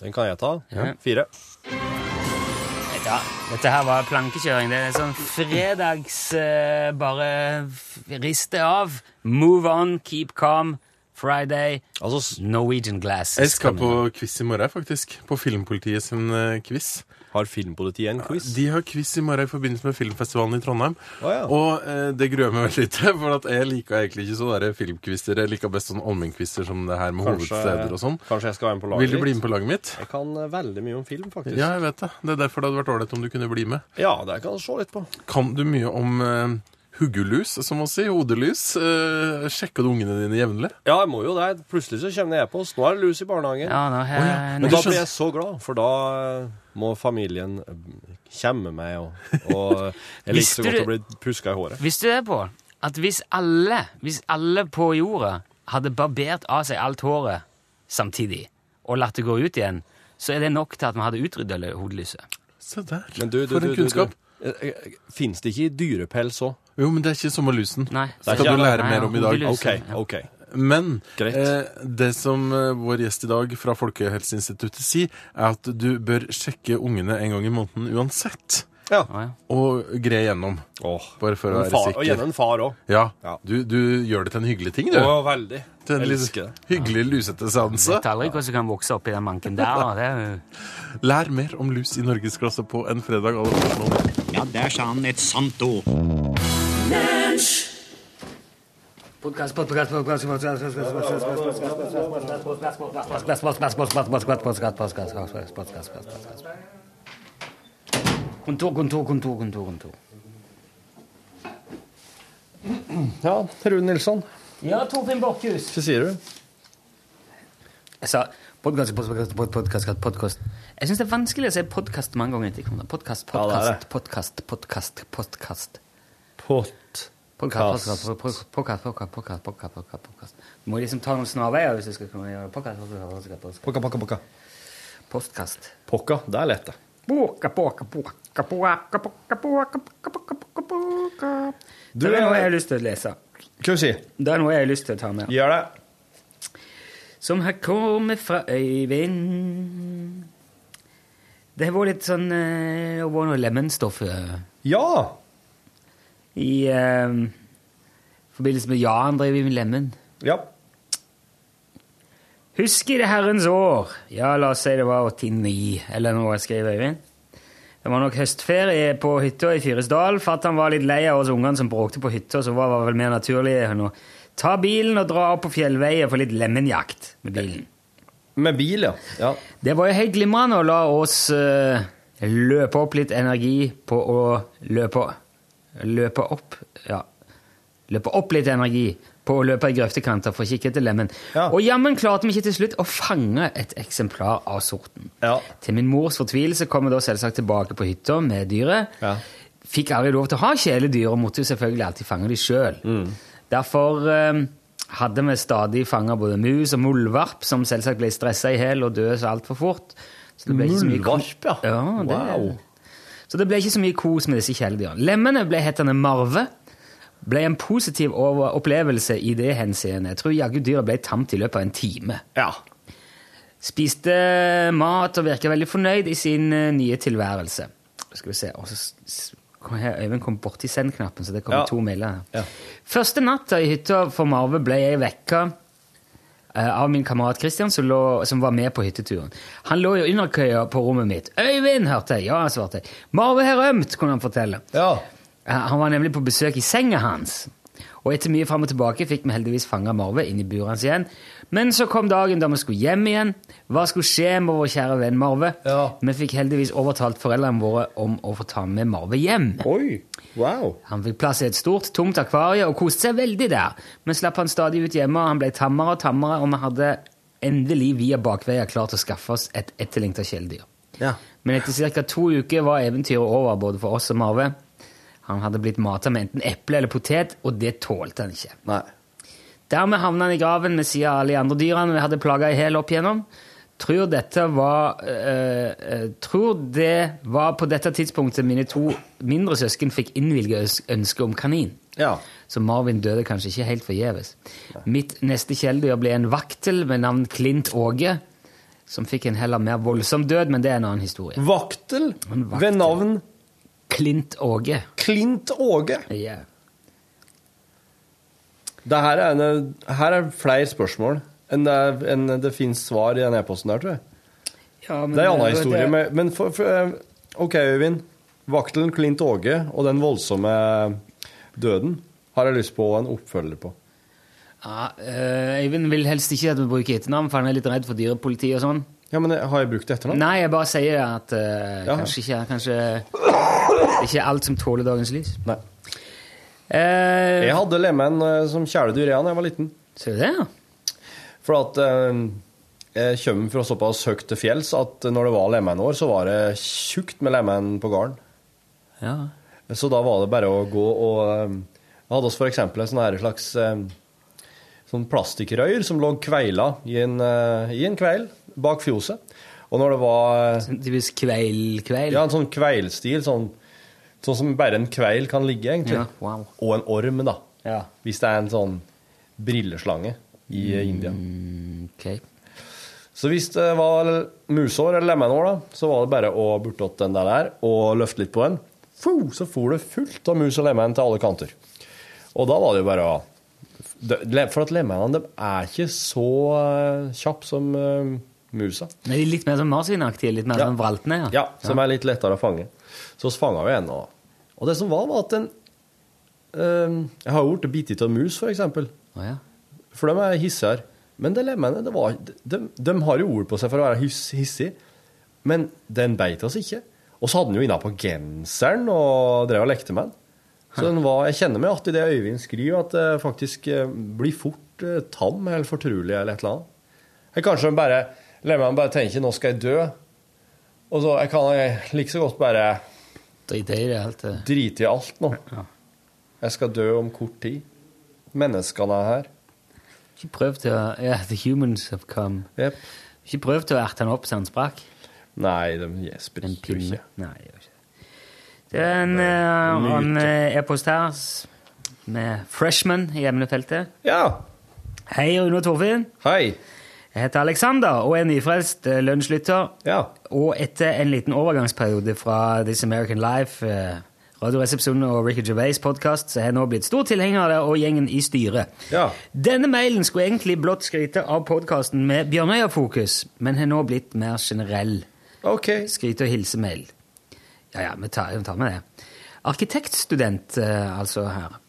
Den kan jeg ta. Ja. Fire. Ja, dette her var plankekjøring. Det er sånn fredags eh, Bare riste av. Move on, keep calm. Friday. Altså, Norwegian Glass. Jeg skal på quiz i morgen, faktisk. På Filmpolitiet sin eh, quiz. Har Filmpolitiet en quiz? De har quiz i morgen i forbindelse med filmfestivalen i Trondheim. Oh, ja. Og eh, det gruer jeg meg veldig til, for at jeg liker egentlig ikke sånne filmquizer. Jeg liker best sånn allmennkvizer som det her med hovedsteder og sånn. kanskje jeg skal være med på laget Vil du bli med på laget mitt? Jeg kan eh, veldig mye om film, faktisk. Ja, jeg vet det. Det er derfor det hadde vært ålreit om du kunne bli med. Ja, det kan jeg se litt på. Kan du mye om eh, huggulus, som man sier? Hodelus? Eh, sjekker du ungene dine jevnlig? Ja, jeg må jo det. Plutselig så kommer det e-post. Nå er det lus i barnehagen. Ja, nå he, oh, ja. Men da skjønner- blir jeg så glad, for da eh, må familien komme kjemme meg, og, og jeg liker så godt du- å bli puska i håret. Visste du det, på? At hvis alle, hvis alle på jorda hadde barbert av seg alt håret samtidig, og latt det gå ut igjen, så er det nok til at vi hadde utrydda hodelyset. Se der. Men du, du, For en du, kunnskap. Fins det ikke i dyrepels òg? Jo, men det er ikke som med lusen. Nei. Skal ikke- du lære Nei, mer om i dag? OK. Ja. ok. Men Greit. eh, det som eh, vår gjest i dag fra Folkehelseinstituttet sier, er at du bør sjekke ungene en gang i måneden uansett. Ja. Å, ja. Og gre gjennom. Åh. Bare for å være far, og sikker. en far òg. Ja, Ja. Du, du gjør det til en hyggelig ting, du. Å, veldig. til en Jeg litt elsker det. hyggelig lusete seanse. Vet aldri hva som kan vokse opp i den manken der. da. Det er jo... Lær mer om lus i norgesklasse på en fredag. Alle. Ja, der sa han et sant ord. Podcast, podcast, podcast, podcast, podcast, Kontor, kontor, kontor, kontor, kontor. Ja, Rune Nilsson, Ja, Torfinn Borchhus. hva sier du? Jeg sa podkast, podkast, podkast. Jeg syns det er vanskelig å si podkast mange ganger etter hverandre. Podkast, er podkast, podkast, podkast, podkast. Podkast, podkast, podkast, podkast. Du må liksom ta noen snarveier hvis du skal kunne gjøre podkast, Pokka, pokka, pokka. Postkast. Pokka, det er lett, det. Pokka, pokka, pokka, pokka, pokka, pokka, pokka, pokka, pokka. boka. Det er noe jeg eh, har lyst til å lese. Hva sier Det er noe jeg har lyst til å ta med. Gjør det. Som har kommet fra Øyvind. Det har vært litt sånn eh, Det har vært noe lemonstoff eh, Ja! I eh, forbindelse med Jan driver med Lemmen. Ja. Husk i det herrens år Ja, la oss si det var 89, eller noe, skrev Øyvind. Det var nok høstferie på hytta i Fyresdal. Fatter'n var litt lei av oss ungene som bråkte på hytta, så var det vel mer naturlig å ta bilen og dra opp på fjellveien for litt lemenjakt med bilen. Med bil, ja. ja. Det var jo helt glimrende å la oss uh, løpe opp litt energi på å løpe Løpe opp Ja. Løpe opp litt energi på å løpe i grøftekanter for å kikke etter lemen. Ja. Og jammen klarte vi ikke til slutt å fange et eksemplar av sorten. Ja. Til min mors fortvilelse kom vi da selvsagt tilbake på hytta med dyret. Ja. Fikk aldri lov til å ha kjæledyr, og måtte jo selvfølgelig alltid fange de sjøl. Mm. Derfor eh, hadde vi stadig fanga både mus og muldvarp, som selvsagt ble stressa i hjel og døde så altfor fort. Så det ble ikke så mye Muldvarp, ja. ja det, Wow. Så det ble ikke så mye kos med disse kjæledyrene. Lemmene ble hetende Marve. Ble en positiv opplevelse i det henseende. Jeg tror jaggu dyret ble tamt i løpet av en time. Ja. Spiste mat og virka veldig fornøyd i sin eh, nye tilværelse. Skal vi se og så kom her, Øyvind kom borti send-knappen, så det kom Ja. to mailer. Ja. Første natta i hytta for Marve ble jeg vekka av min kamerat Christian, som, lå, som var med på hytteturen. Han lå i underkøya på rommet mitt. 'Øyvind!' hørte jeg. Ja, svarte jeg. 'Marve har rømt', kunne han fortelle. Ja. Eh, Han var nemlig på besøk i senga hans. Og etter mye fram og tilbake fikk vi heldigvis fanga Marve inn i buret hans igjen. Men så kom dagen da vi skulle hjem igjen. Hva skulle skje med vår kjære venn Marve? Ja. Vi fikk heldigvis overtalt foreldrene våre om å få ta med Marve hjem. Oi. Wow. Han fikk plass i et stort, tomt akvarie og koste seg veldig der. Men slapp han stadig ut hjemme, og han ble tammere og tammere, og vi hadde endelig via bakveier klart å skaffe oss et etterlengta kjæledyr. Ja. Men etter ca. to uker var eventyret over både for oss og Marve. Han hadde blitt mata med enten eple eller potet, og det tålte han ikke. Nei. Dermed havna han i graven ved siden av alle de andre dyrene vi hadde plaga i hæl opp igjennom. Tror dette var eh, eh, Tror det var på dette tidspunktet mine to mindre søsken fikk innvilget ønske om kanin. Ja. Så Marvin døde kanskje ikke helt forgjeves. Mitt neste kjæledyr ble en vaktel med navn Klint Åge, som fikk en heller mer voldsom død, men det er en annen historie. Vaktel vaktel. ved navn Klint Åge. Klint Åge. Ja. Det her er, en, her er flere spørsmål enn det, en, det finnes svar i den e-posten der, tror jeg. Ja, men Det er en annen historie, men, men for, for, eh, OK, Øyvind. Vaktelen Klint Åge og den voldsomme døden har jeg lyst på en oppfølger på. Ja, eh, Øyvind vil helst ikke at vi bruker etternavn, for han er litt redd for dyrepoliti og sånn. Ja, men Har jeg brukt etternavn? Nei, jeg bare sier at uh, Ja. kanskje ikke Kanskje ikke alt som tåler dagens lys. Nei. Uh, Jeg hadde lemen eh, som kjæledyr da jeg var liten. Ser du det, ja? For at eh, jeg kommer fra såpass høyt til fjells at når det var lemenår, så var det tjukt med lemen på gården. ja. Så da var det bare å gå og eh, Jeg hadde oss eksempel en sånn slags eh, sånn plastikkrøyr som lå kveila i en, eh, i en kveil bak fjoset. Og når det var eh, Sånn Typisk kveil-kveil. Ja, en sånn kveilstil, sånn, sånn som bare en kveil kan ligge, egentlig. Ja, wow. Og en orm, da. Ja. Hvis det er en sånn brilleslange i eh, India. Mm, okay. Så hvis det var musår eller lemenår, da, så var det bare å bortåt den der, der og løfte litt på den. Fuh, så for det fullt av mus og lemen til alle kanter. Og da var det jo bare å For at lemenene er ikke så uh, kjappe som eh, musa. Men de er litt mer sånn marsvinaktige, litt mer Ja. sånn vraltne, ja. Ja, som er litt lettere å fange. Så vi fanga jo en. Og, og det som var, var at den eh, Jeg har jo blitt bitt av mus, for eksempel. Oh, ja. For de er hissigere. Men det lemmene, det var, de, de har jo ord på seg for å være hissige hissig, men den beit oss ikke. Og så hadde han jo inna på genseren og drev og lekte med den. Så den var, jeg kjenner meg igjen i det Øyvind skriver, at det faktisk eh, blir fort eh, tam eller fortrulig eller et eller annet. Jeg kanskje bare lemmene bare tenker 'nå skal jeg dø', og så jeg kan jeg like så godt bare i det drite i alt nå. Jeg skal dø om kort tid. Menneskene er her. Ikke prøvd å Ja, the humans have come. Yep. Ikke prøvd å erte han opp så han sprakk. Nei, de gjesper ikke. Nei, gjør ikke det. Er en, eh, en eh, e-post her med freshman i emnefeltet. Ja. Hei, Rune og Torfinn. Hei. Jeg heter Alexander og er nyfrelst lønnslytter. lunsjlytter. Ja. Og etter en liten overgangsperiode fra This American Life, eh, Radioresepsjonen og Ricky Gervais podkast, så jeg har nå blitt stor tilhenger av det og gjengen i styret. Ja. Denne mailen skulle egentlig blott skryte av podkasten med Bjørnøya-fokus, men har nå blitt mer generell. OK. Skryte- og hilsemail. Ja, ja, vi tar, vi tar med det. Arkitektstudent, eh, altså her.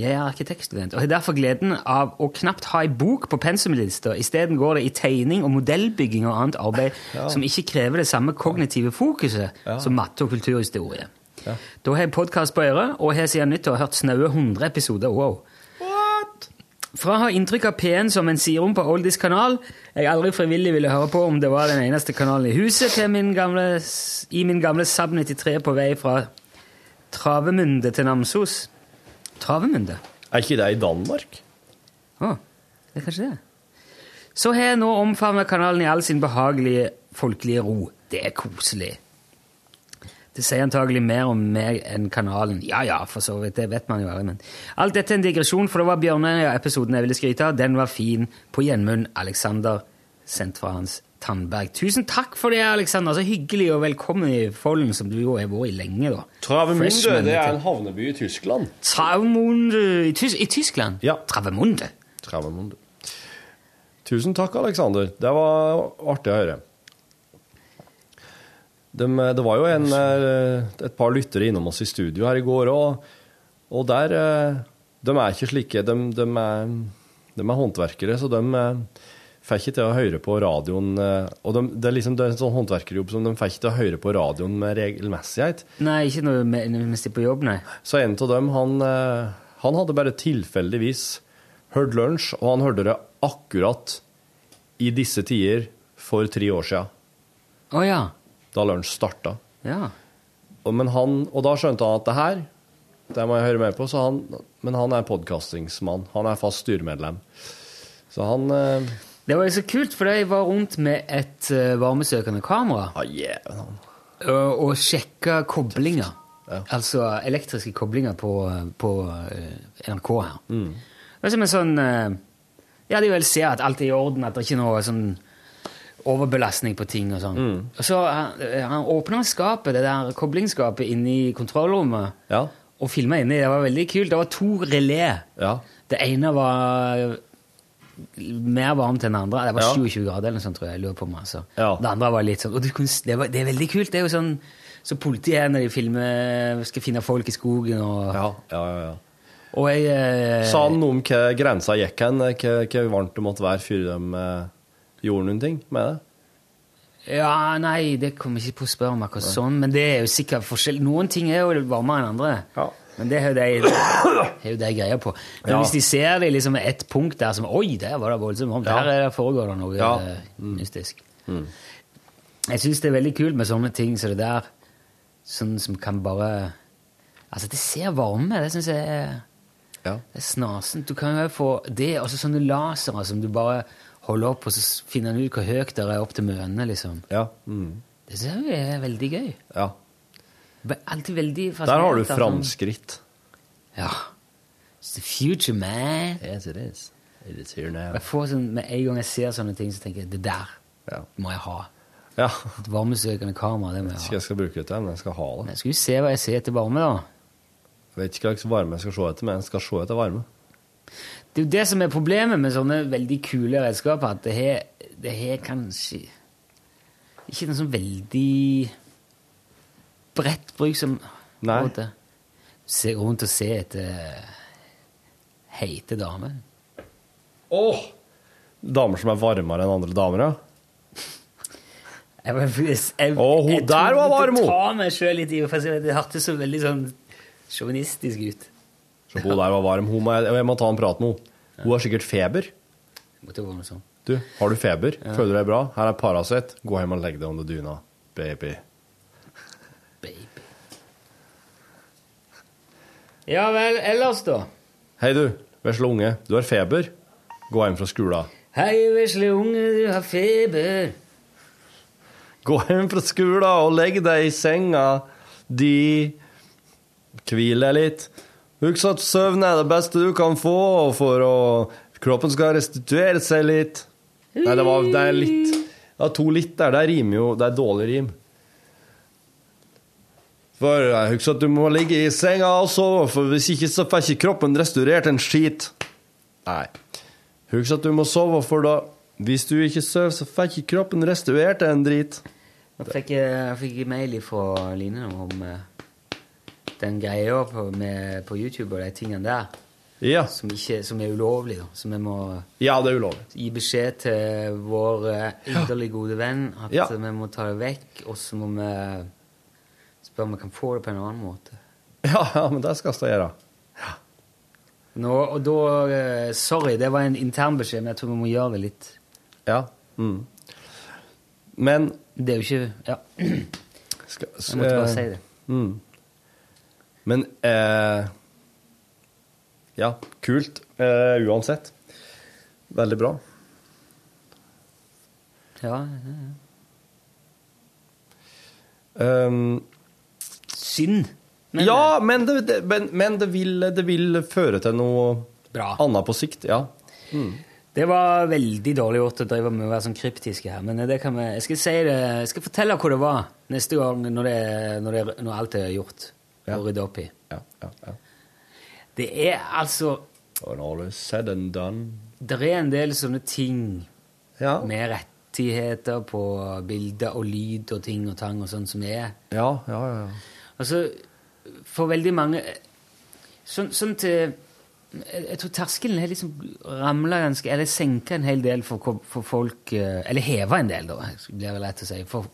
Jeg er arkitektstudent, og har derfor gleden av å knapt ha ei bok på pensumlista. Isteden går det i tegning og modellbygging og annet arbeid som ikke krever det samme kognitive fokuset som matte og kulturhistorie. Da har jeg podkast på øret, og har siden nyttår hørt snaue 100 episoder. Wow. Fra å ha inntrykk av P1 som en sirom på Oldies kanal jeg aldri frivillig ville høre på om det var den eneste kanalen i huset, til min gamle, i min gamle Saab 93 på vei fra Travemunde til Namsos. Travemunde? Er ikke det i Danmark? Å, det er kanskje det. Så har jeg nå omfavnet kanalen i all sin behagelige, folkelige ro. Det er koselig. Det sier antagelig mer om meg enn kanalen. Ja, ja, for så vidt, det vet man jo aldri, men Alt dette er en digresjon, for det var Bjørnøya-episoden jeg ville skryte av. Den var fin. På gjenmunn Alexander, sendt fra hans Tandberg. Tusen takk for det, Alexander. Så hyggelig, og velkommen i Follen, som du jo har vært i lenge, da. Travemunde, det er en havneby i Tyskland. Travemunde i, Tys i Tyskland? Ja. Travemunde. Travemunde. Tusen takk, Alexander. Det var artig å høre. Dem- det var jo en, eh, et par lyttere innom oss i studio her i går, og, og der eh, De er ikke slike. De, de, er, de er håndverkere, så de eh, får ikke til å høre på radioen eh, Og de, det er liksom det er en sånn håndverkerjobb som de får ikke til å høre på radioen med regelmessighet. Nei, ikke når med- mens de er på jobb, nei. Så en av dem, han, eh, han hadde bare tilfeldigvis hørt lunsj, og han hørte det akkurat i disse tider for tre år siden, Å ja. Da lunsj starta. Ja. Og, men han, og da skjønte han at det her, det må jeg høre mer på, så han, men han er podkastingsmann. Han er fast styremedlem. Så han eh, Det var jo så kult, for jeg var rundt med et eh, varmesøkende kamera ah, yeah, og, og sjekka koblinger. Ja. Altså elektriske koblinger på, på eh, NRK her. Det er som en sånn eh, Ja, de vil se at alt er i orden, at det ikke er noe sånn overbelastning på ting og sånn. Og så han, han åpna skapet, det der koblingsskapet inne i kontrollrommet, Ja. og filma inni. Det var veldig kult. Det var to relé. Ja. Det ene var mer varmt enn det andre. Det var Ja. 27 grader eller noe sånt, tror jeg. jeg lurer på meg, altså. Det andre var litt sånn kunne, det, var, det er veldig kult. Det er jo sånn så politiet er når de filmer skal finne folk i skogen. Og, Ja, ja, ja. og jeg eh, Sa han noe om hva grensa gikk hen? Hva varmt det måtte være før de eh, gjorde noen ting med det? Ja, nei, det kommer jeg ikke på å spørre om akkurat sånn, men det er jo sikkert forskjell. Noen ting er jo varmere enn andre. Ja. Men det er jo de, det jeg de greier på. Men Ja. hvis de ser det liksom ett punkt der som Oi, der var det voldsomt varmt. Ja. Der er foregår det noe Ja. mm. mystisk. Jeg syns det er veldig kult med sånne ting som det der, sånn som kan bare Altså, det ser varme. Det syns jeg er Ja. det er snasent. Du kan jo få det, og sånne lasere som du bare holder opp, og så finner du ut hvor høyt det er opp til mønene, liksom. Ja. Mm. Det synes jeg er veldig gøy. ja. Alltid veldig Der har du framskritt. Ja. It's the future, man. Yes, it is. It is here now. Jeg får sånn, Med en gang jeg ser sånne ting, så tenker jeg det der Ja. må jeg ha. ja. Et varmesøkende kamera, det må jeg Skal ha. jeg skal bruke det til, men jeg skal ha det. Men jeg skal jo se hva jeg ser etter varme, da. Jeg vet ikke hva slags varme jeg skal se etter, men jeg skal se etter varme. Det er jo det som er problemet med sånne veldig kule redskaper, at det har, det har kanskje ikke noe sånn veldig bredt bruk som Nei. måte. Se rundt og se etter heite damer. Åh! Damer som er varmere enn andre damer, ja. Jeg, jeg, jeg, oh, hun jeg der var varm, hun. ta meg sjøl litt i, for det hørtes så veldig sånn sjåvinistisk ut. Så hun der var varm. Hun må jeg, må ta en prat med henne. Hun har sikkert feber. Du, har du feber? Føler du deg bra? Her er Paracet. Gå hjem og legg deg under dyna, baby. Baby. Ja vel, ellers da? Hei, du. Vesle unge. Du har feber. Gå hjem fra skolen. Hei, vesle unge, du har feber. Gå hjem fra skolen og legg deg i senga di. Hvil deg litt. Husk at søvn er det beste du kan få for å Kroppen skal restituere seg litt. Nei, det var det er litt Det er to litt der. Det rimer jo Det er dårlig rim. For eh, husk at du må ligge i senga og sove, for hvis ikke så får ikke kroppen restaurert en skit. Nei. Husk at du må sove, for da Hvis du ikke sover, så får ikke kroppen restaurert en drit. Jeg fikk jeg, jeg fikk mail fra Line om eh, den greia på, med, på YouTube og de tingene der, Ja. som, ikke, som er ulovlig. Da. Så vi må Ja, det er ulovlig. gi beskjed til vår eh, inderlig gode venn at Ja. vi må ta det vekk, og så må vi spørre om vi kan få det på en annen måte. Ja, ja, men det skal jeg gjøre. Nå, og da, eh, Sorry, det var en intern beskjed, men jeg tror vi må gjøre det litt. Ja. Mm. Men Det er jo ikke Ja, skal, jeg måtte bare si det. Mm. Men eh, Ja, kult eh, uansett. Veldig bra. Ja, ja, ja. Um, Synd. Men, ja, men, det, det, men, men det, vil, det vil føre til noe Bra. annet på sikt. Ja. Det var veldig dårlig gjort å drive med å være sånn kryptiske her, men det kan vi, jeg skal si det, jeg skal fortelle hvor det var neste gang når, det, når, det, når alt er gjort Ja. å rydde opp i. Ja, ja, ja. Det er altså When all is said and done. Det er en del sånne ting Ja, med rettigheter på bilder og lyd og ting og tang og sånn som det er. ja, ja. ja. Altså, for veldig mange Sånn, sånn til jeg, tror terskelen har liksom ramla ganske Eller senka en hel del for, for folk eh, Eller heva en del, da, blir det lett å si. For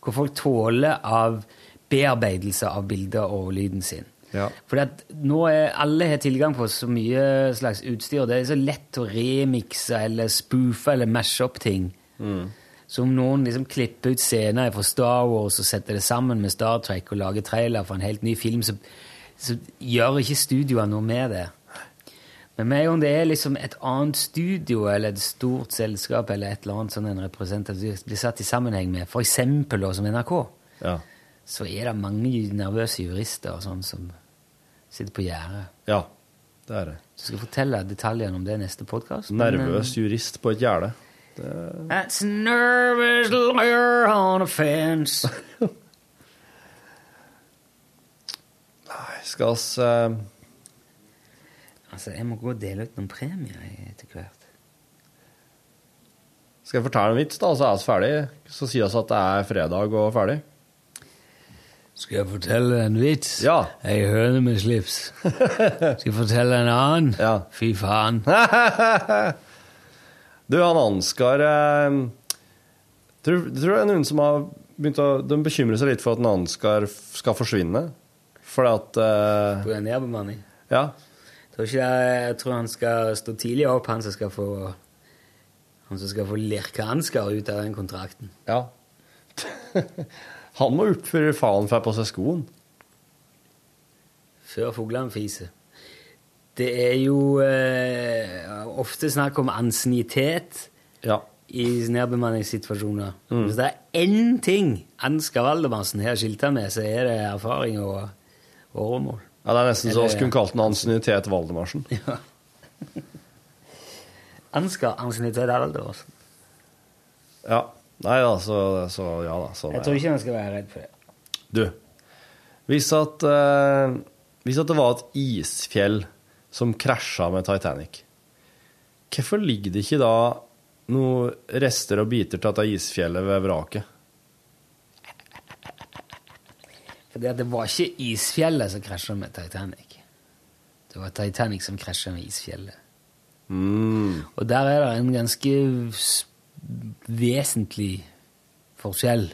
hvor folk tåler av bearbeidelse av bildet og lyden sin. Ja. Fordi at nå er alle har tilgang på så mye slags utstyr. Det er så lett å remikse eller spoofe eller mashe opp ting. Så om noen liksom klipper ut scener fra Star Wars og setter det sammen med Star Trek og lager trailer for en helt ny film, så, så gjør ikke studioene noe med det. Men med en gang det er liksom et annet studio eller et stort selskap eller et eller annet sånn en representativ blir satt i sammenheng med, eksempel som NRK, ja. Så er det mange nervøse jurister og sånn som sitter på gjerdet. ja. Det er det. Så skal jeg fortelle detaljene om det i neste podkast. Nervøs jurist på et gjerde. That's a nervous lawyer on a fence. Nei, skal oss uh... altså, jeg må gå og dele ut noen premier etter hvert. Skal jeg fortelle en vits, da, så er vi ferdig? Så sier vi at det er fredag og ferdig? Skal jeg fortelle en vits? Ja. Ei høne med slips. Skal jeg fortelle en annen? Ja. Fy faen. Du, han Ansgar eh, tror, tror det er noen som har begynt å De bekymrer seg litt for at en Ansgar skal forsvinne. Fordi at eh, På en nedbemanning. Ja. Tror ikke jeg, jeg tror han skal stå tidlig opp, han som skal få Han som skal få lirke Ansgar ut av den kontrakten. ja. han må opp før faen får på seg skoen. Før fuglene fiser. Det er jo eh, ofte snakk om ansiennitet Ja. i nedbemanningssituasjoner. Hvis det er én ting Ansgar Valdemarsen har skilta med, så er det erfaring og åremål. ja. Det er nesten så vi skulle kalt den ansiennitet Valdemarsen. Ja. Ansgar ansiennitet Valdemarsen. Ja. Nei da, så, så ja da. Så, Jeg er tror ikke han skal være redd for det. Du, hvis at, eh, hvis at det var et isfjell som krasja med Titanic, hvorfor ligger det ikke da noen rester og biter til dette isfjellet ved vraket? Fordi at det var ikke isfjellet som krasja med Titanic. Det var Titanic som krasja med isfjellet. Mm. Og der er det en ganske vesentlig forskjell.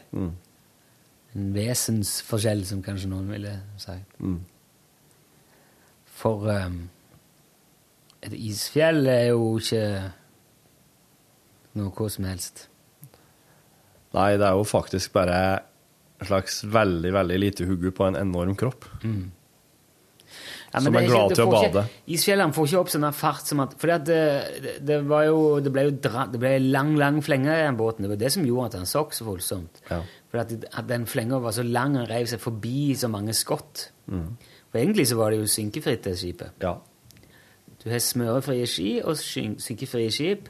En vesensforskjell, som kanskje noen ville sagt. For um, et isfjell er jo ikke noe som helst. Nei, det er jo faktisk bare en slags veldig, veldig lite hugge på en enorm kropp. Ja, Som er glad ikke, til å ikke- bade. Isfjellene får ikke opp sånn fart som at For det, det, det var jo Det ble jo dra, det ble lang, lang flenge i den båten. Det var det som gjorde at han sokk så voldsomt. Ja. For at, at den flenga var så lang, han reiv seg forbi så mange skott. For egentlig så var det jo synkefritt, det skipet. Ja. Du har smørefrie ski og synkefrie skip.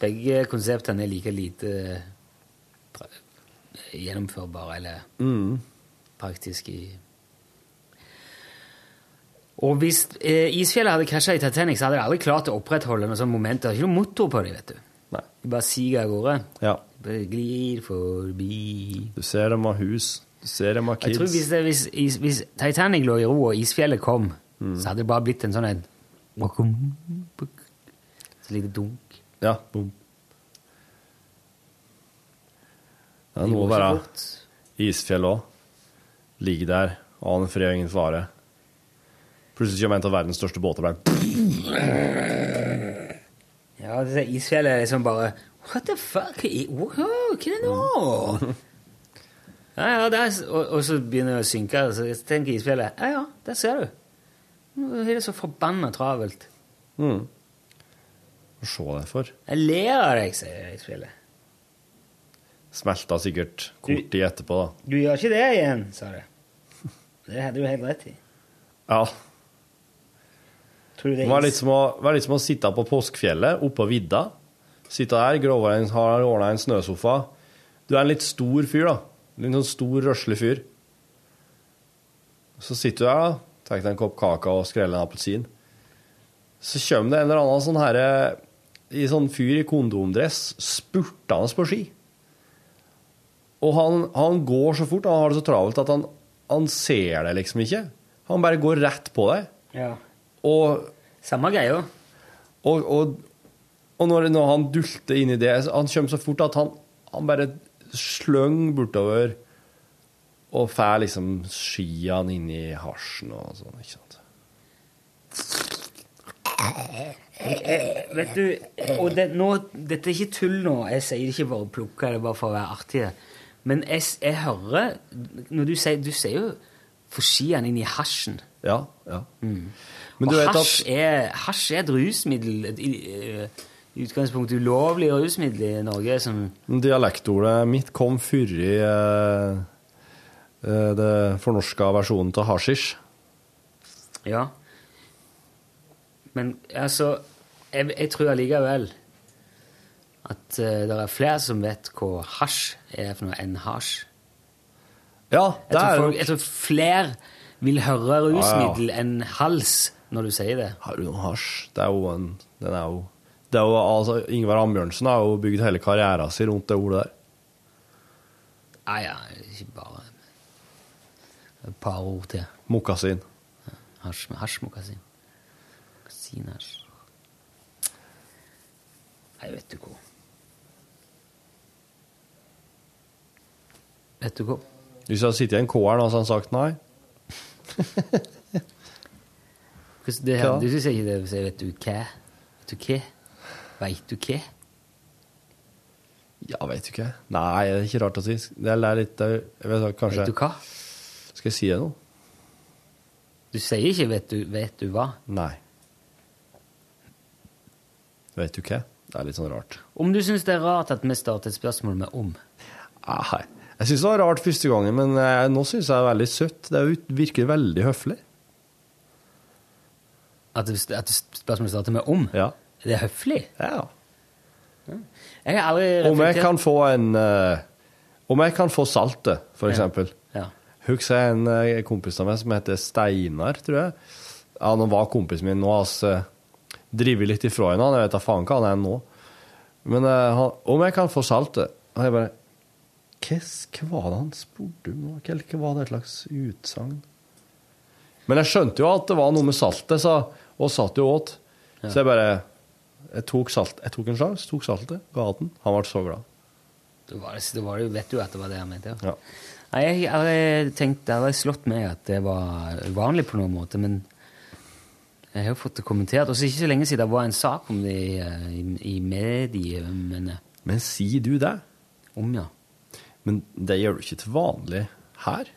Begge konseptene er like lite gjennomførbare eller praktiske i Og hvis eh, isfjellet hadde krasja i Titanic, så hadde de aldri klart å opprettholde noe sånt moment. Det er ikke noe motor på dem, vet du. Nei. De bare siger av gårde. ja. Bare glir forbi Du ser dem har hus, du ser dem har Jeg tror hvis, det, hvis, is, hvis Titanic lå i ro og isfjellet kom, så hadde det bare blitt en sånn en Så lite dunk. Ja, bom. Det er noe å være isfjell òg. Ligge der, aner fred og ingen fare. Plutselig kommer en av verdens største båter bare Ja, der isfjellet er liksom bare What the fuck? Wow, hva er det nå? Ja, ja, det er... og, og så begynner det å synke, og så tenker isfjellet Ja, ja, der ser du. Nå er det så forbanna travelt. Mm. Se deg for. Jeg ler av deg, sier isfjellet. Smelta sikkert kort tid etterpå, da. Du gjør ikke det igjen, sa det. Det hadde du helt rett i. Ja. Tror det var litt som å, litt som å sitte på påskefjellet oppå vidda. Sitte der, Gråvåren har ordna en snøsofa. Du er en litt stor fyr, da. En sånn stor, røslig fyr. Så sitter du der, da. Tar deg en kopp kake og skreller en appelsin. Så kommer det en eller annen sånn herre i sånn fyr i kondomdress spurtende på ski. Og han, han går så fort, han har det så travelt at han, han ser det liksom ikke. Han bare går rett på deg. Ja. Og Samme greia. og, og, og når, når han dulter inn i det Han kommer så fort at han, han bare sløng bortover og får liksom skiene inn i hasjen og sånn, ikke sant. Vet du, og det, nå, dette er ikke tull nå, jeg sier det ikke bare å plukke det bare for å være artig. Men jeg, jeg hører når du sier, du sier jo få skiene inn i hasjen. Ja, ja. Men og hasj, er, hasj er et rusmiddel, i eh, i utgangspunktet ulovlig rusmiddel i Norge som dialektordet mitt kom før i eh, eh, det fornorska versjonen av hasjisj. Ja. Men altså, jeg, jeg tror allikevel at uh, det er flere som vet hva hasj er for noe enn hasj. Ja, Jeg det tror, er folk, jeg tror flere vil høre rusmiddel Ja, enn hals når du sier det. Har du noe hasj? Det er jo en Den er jo det er jo, altså, Ingvar Ambjørnsen har jo bygd hele karrieren sin rundt det ordet der. Nei, ja, ikke bare Et par ord til. Mokasin. Hasj med hasjmokasin. Mokasinhasj. Nei, vet du hva. Vet du hva? Hvis jeg hadde sittet i en K-er hadde han sagt nei. Det, her, Du syns ikke det å si 'vet du hva'? Vet du hva? Veit du hva? Ja, vet du hva? Nei, det er ikke rart å si. Det er litt Jeg vet kanskje Vet du hva? Skal jeg si det nå? Du sier ikke 'vet du, vet du hva'? Nei. Vet du hva? Det er litt sånn rart. Om du syns det er rart at vi starter et spørsmål med 'om'. Nei. Jeg syns det var rart første gangen, men eh, nå syns jeg det er veldig søtt. Det er virker veldig høflig. At, du, at du spørsmålet starter med 'om'? Ja. Det er høflig. ja. Jeg har aldri Om jeg kan få en uh, Om jeg kan få saltet, for eksempel. Ja. Husker jeg en uh, kompis av meg som heter Steinar, tror jeg. Ja, Han var kompisen min. Nå har vi drevet litt ifra henne. Jeg vet da faen hva han er nå. Men uh, han, om jeg kan få saltet Og jeg bare Hva var det han spurte om? Hva var det et slags utsagn? Men jeg skjønte jo at det var noe med saltet, sa, og satt jo åt. Så jeg bare jeg tok, salt, jeg tok en sjanse, tok saltet, ga den. Han ble så glad. Det var det, var vet du at det var det han mente. Ja. Ja. Nei, jeg hadde tenkt, jeg hadde slått meg at det var uvanlig på noen måte, men jeg har jo fått det kommentert. Og så ikke så lenge siden det var en sak om det i, eh, i, i mediene. Men sier du det? Om, ja. Men det gjør du ikke til vanlig her.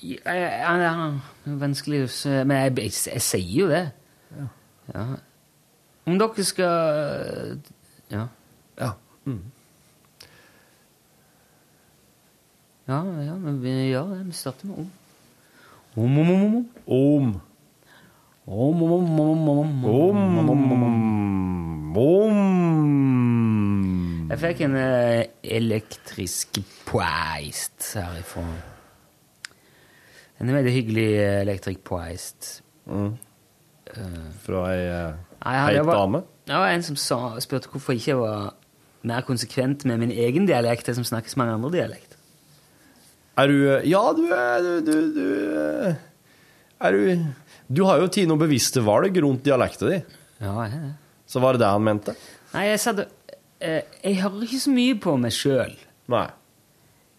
Ja, ja, ja, vanskelig å Men jeg, jeg, jeg sier jo det. Ja. Om dere skal Ja. Ja. Ja, ja, men vi ja. Vi starter med om. Om, om, om, om. Om. Om, om, om, om, om, om. Om. Om. Jeg fikk en eh, elektrisk poist herifra. En veldig hyggelig eh, elektrisk poist. Fra ei uh, Nei, heit det var- dame. Det var en som sa, spurte hvorfor jeg ikke var mer konsekvent med min egen dialekt, enn som snakkes mange andre dialekt. Er du eh, Ja, du er du, du, du eh, Er du Du har jo tatt noen bevisste valg rundt dialekta di. Ja, jeg er det. Så var det det han mente? Nei, jeg sa det eh, Jeg hører ikke så mye på meg sjøl.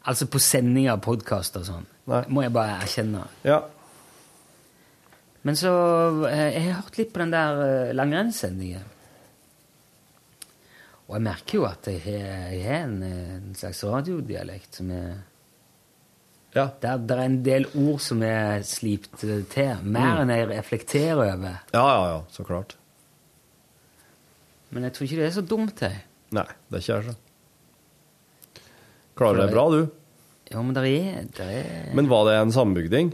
Altså på sendinger, podkast og sånn. Nei. Må jeg bare erkjenne. Ja. Men så eh, Jeg har hørt litt på den der eh, langrennssendingen. Og jeg merker jo at jeg har, en, eh, en slags radiodialekt som er Ja. der, der er en del ord som er slipt eh, til. Mer enn jeg reflekterer over. Ja, ja, ja. Så klart. Men jeg tror ikke det er så dumt, jeg. Nei, det er ikke jeg, så. Klarer deg bra, du. Ja, men der er, der er Men var det en sambygding?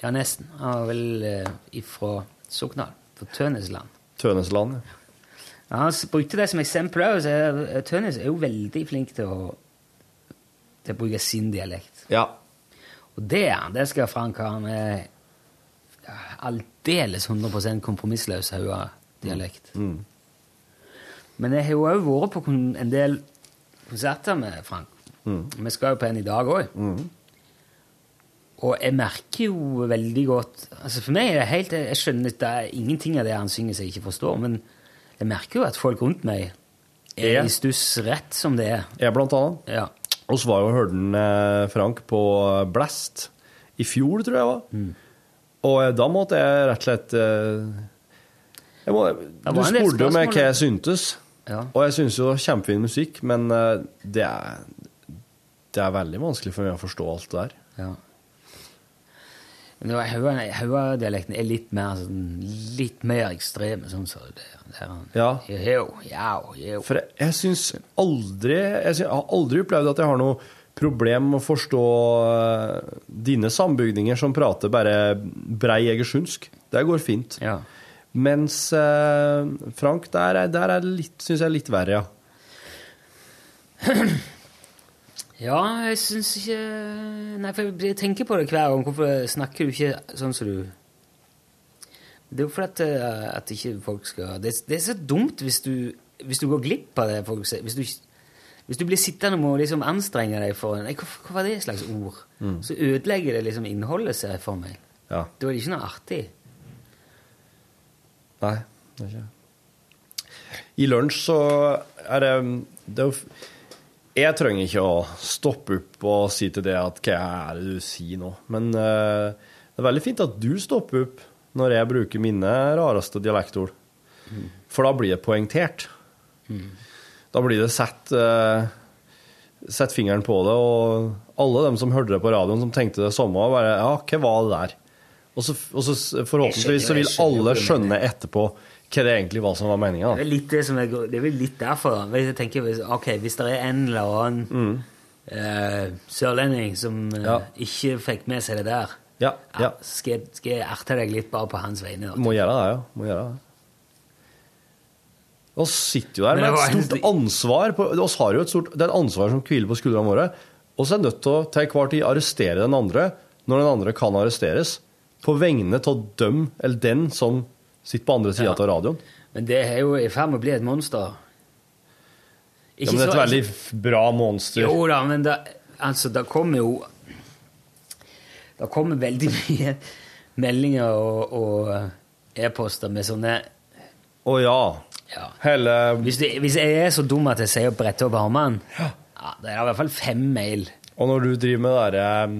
Ja, nesten. Han var vel eh, ifra Sokndal. Fra Tønesland. Tønesland? ja. Ja, han brukte det som eksempel òg. Tønes er jo veldig flink til å, til å bruke sin dialekt. Ja. Og det er han. Det skal Frank ha. Han er aldeles 100% kompromissløs Haua-dialekt. Men jeg har jo òg vært på en del konserter med Frank. Vi skal jo på en i dag òg. Og jeg merker jo veldig godt altså For meg er det helt Jeg skjønner at det er ingenting av det han synger som jeg ikke forstår, men jeg merker jo at folk rundt meg er i stuss rett som det er. Jeg, blant annet. Ja. Og så var jo hørten eh, Frank på Blast i fjor, tror jeg det var. Og eh, da måtte jeg rett og slett eh, må, Du spurte jo meg hva jeg syntes, Ja. og jeg syns jo kjempefin musikk, men eh, det er, det er veldig vanskelig for meg å forstå alt det der. Ja. Men Haua- Haua-dialekten er litt mer, sånn, litt mer ekstrem. Sånn, så det, det er. Ja. Jo, ja, jo. For jeg, jeg syns aldri jeg, synes, jeg har aldri opplevd at jeg har noe problem med å forstå eh, dine sambygdinger som prater bare brei egersundsk. Det går fint. Ja. Mens eh, Frank, der, er- der er det litt, syns jeg litt verre, ja. ja, jeg syns ikke Nei, for jeg tenker på det hver gang. Hvorfor snakker du ikke sånn som du Det er jo fordi at, eh, at ikke folk skal det, det er så dumt hvis du, hvis du går glipp av det folk sier. Hvis du, Hvis du blir sittende og må liksom anstrenge deg for Nei, hva, hva var det slags ord? Så ødelegger det liksom innholdet seg for meg. Ja. Da er det ikke noe artig. Nei, det er ikke I lunsj så er det, det er jo Jeg trenger ikke å stoppe opp og si til det at hva er det du sier nå? Men uh, det er veldig fint at du stopper opp når jeg bruker mine rareste dialektord. For da blir det poengtert. Da blir det sett uh, Sett fingeren på det, og alle dem som hørte det på radioen, som tenkte det samme, bare Ja, hva var det der? Og så, og så forhåpentligvis så vil alle skjønne etterpå hva det egentlig var som var meninga. Det er litt det det vel litt derfor. Jeg tenker, ok, hvis det er en eller annen eh, sørlending som uh, Ja. ikke fikk med seg det der, Ja, ja, skal, jeg- skal jeg erte deg litt bare på hans vegne. Må gjøre det, ja. Må gjøre det. Vi sitter jo der med et stort ansvar. På, oss har jo et stort, det er et ansvar som hviler på skuldrene våre. Så er vi nødt til å til hver tid arrestere den andre når den andre kan arresteres. På vegne av dem eller den som sitter på andre sida Ja. av radioen. Men det er jo i ferd med å bli et monster. Ja, men det er et veldig bra monster. Jo da, men da, altså, da kommer jo Det kommer veldig mye meldinger og, og e-poster med sånne Å ja. ja. Hele hvis, du, hvis jeg er så dum at jeg sier å 'brette opp armene', ja. det er i hvert fall fem mail. Og når du driver med det derre um,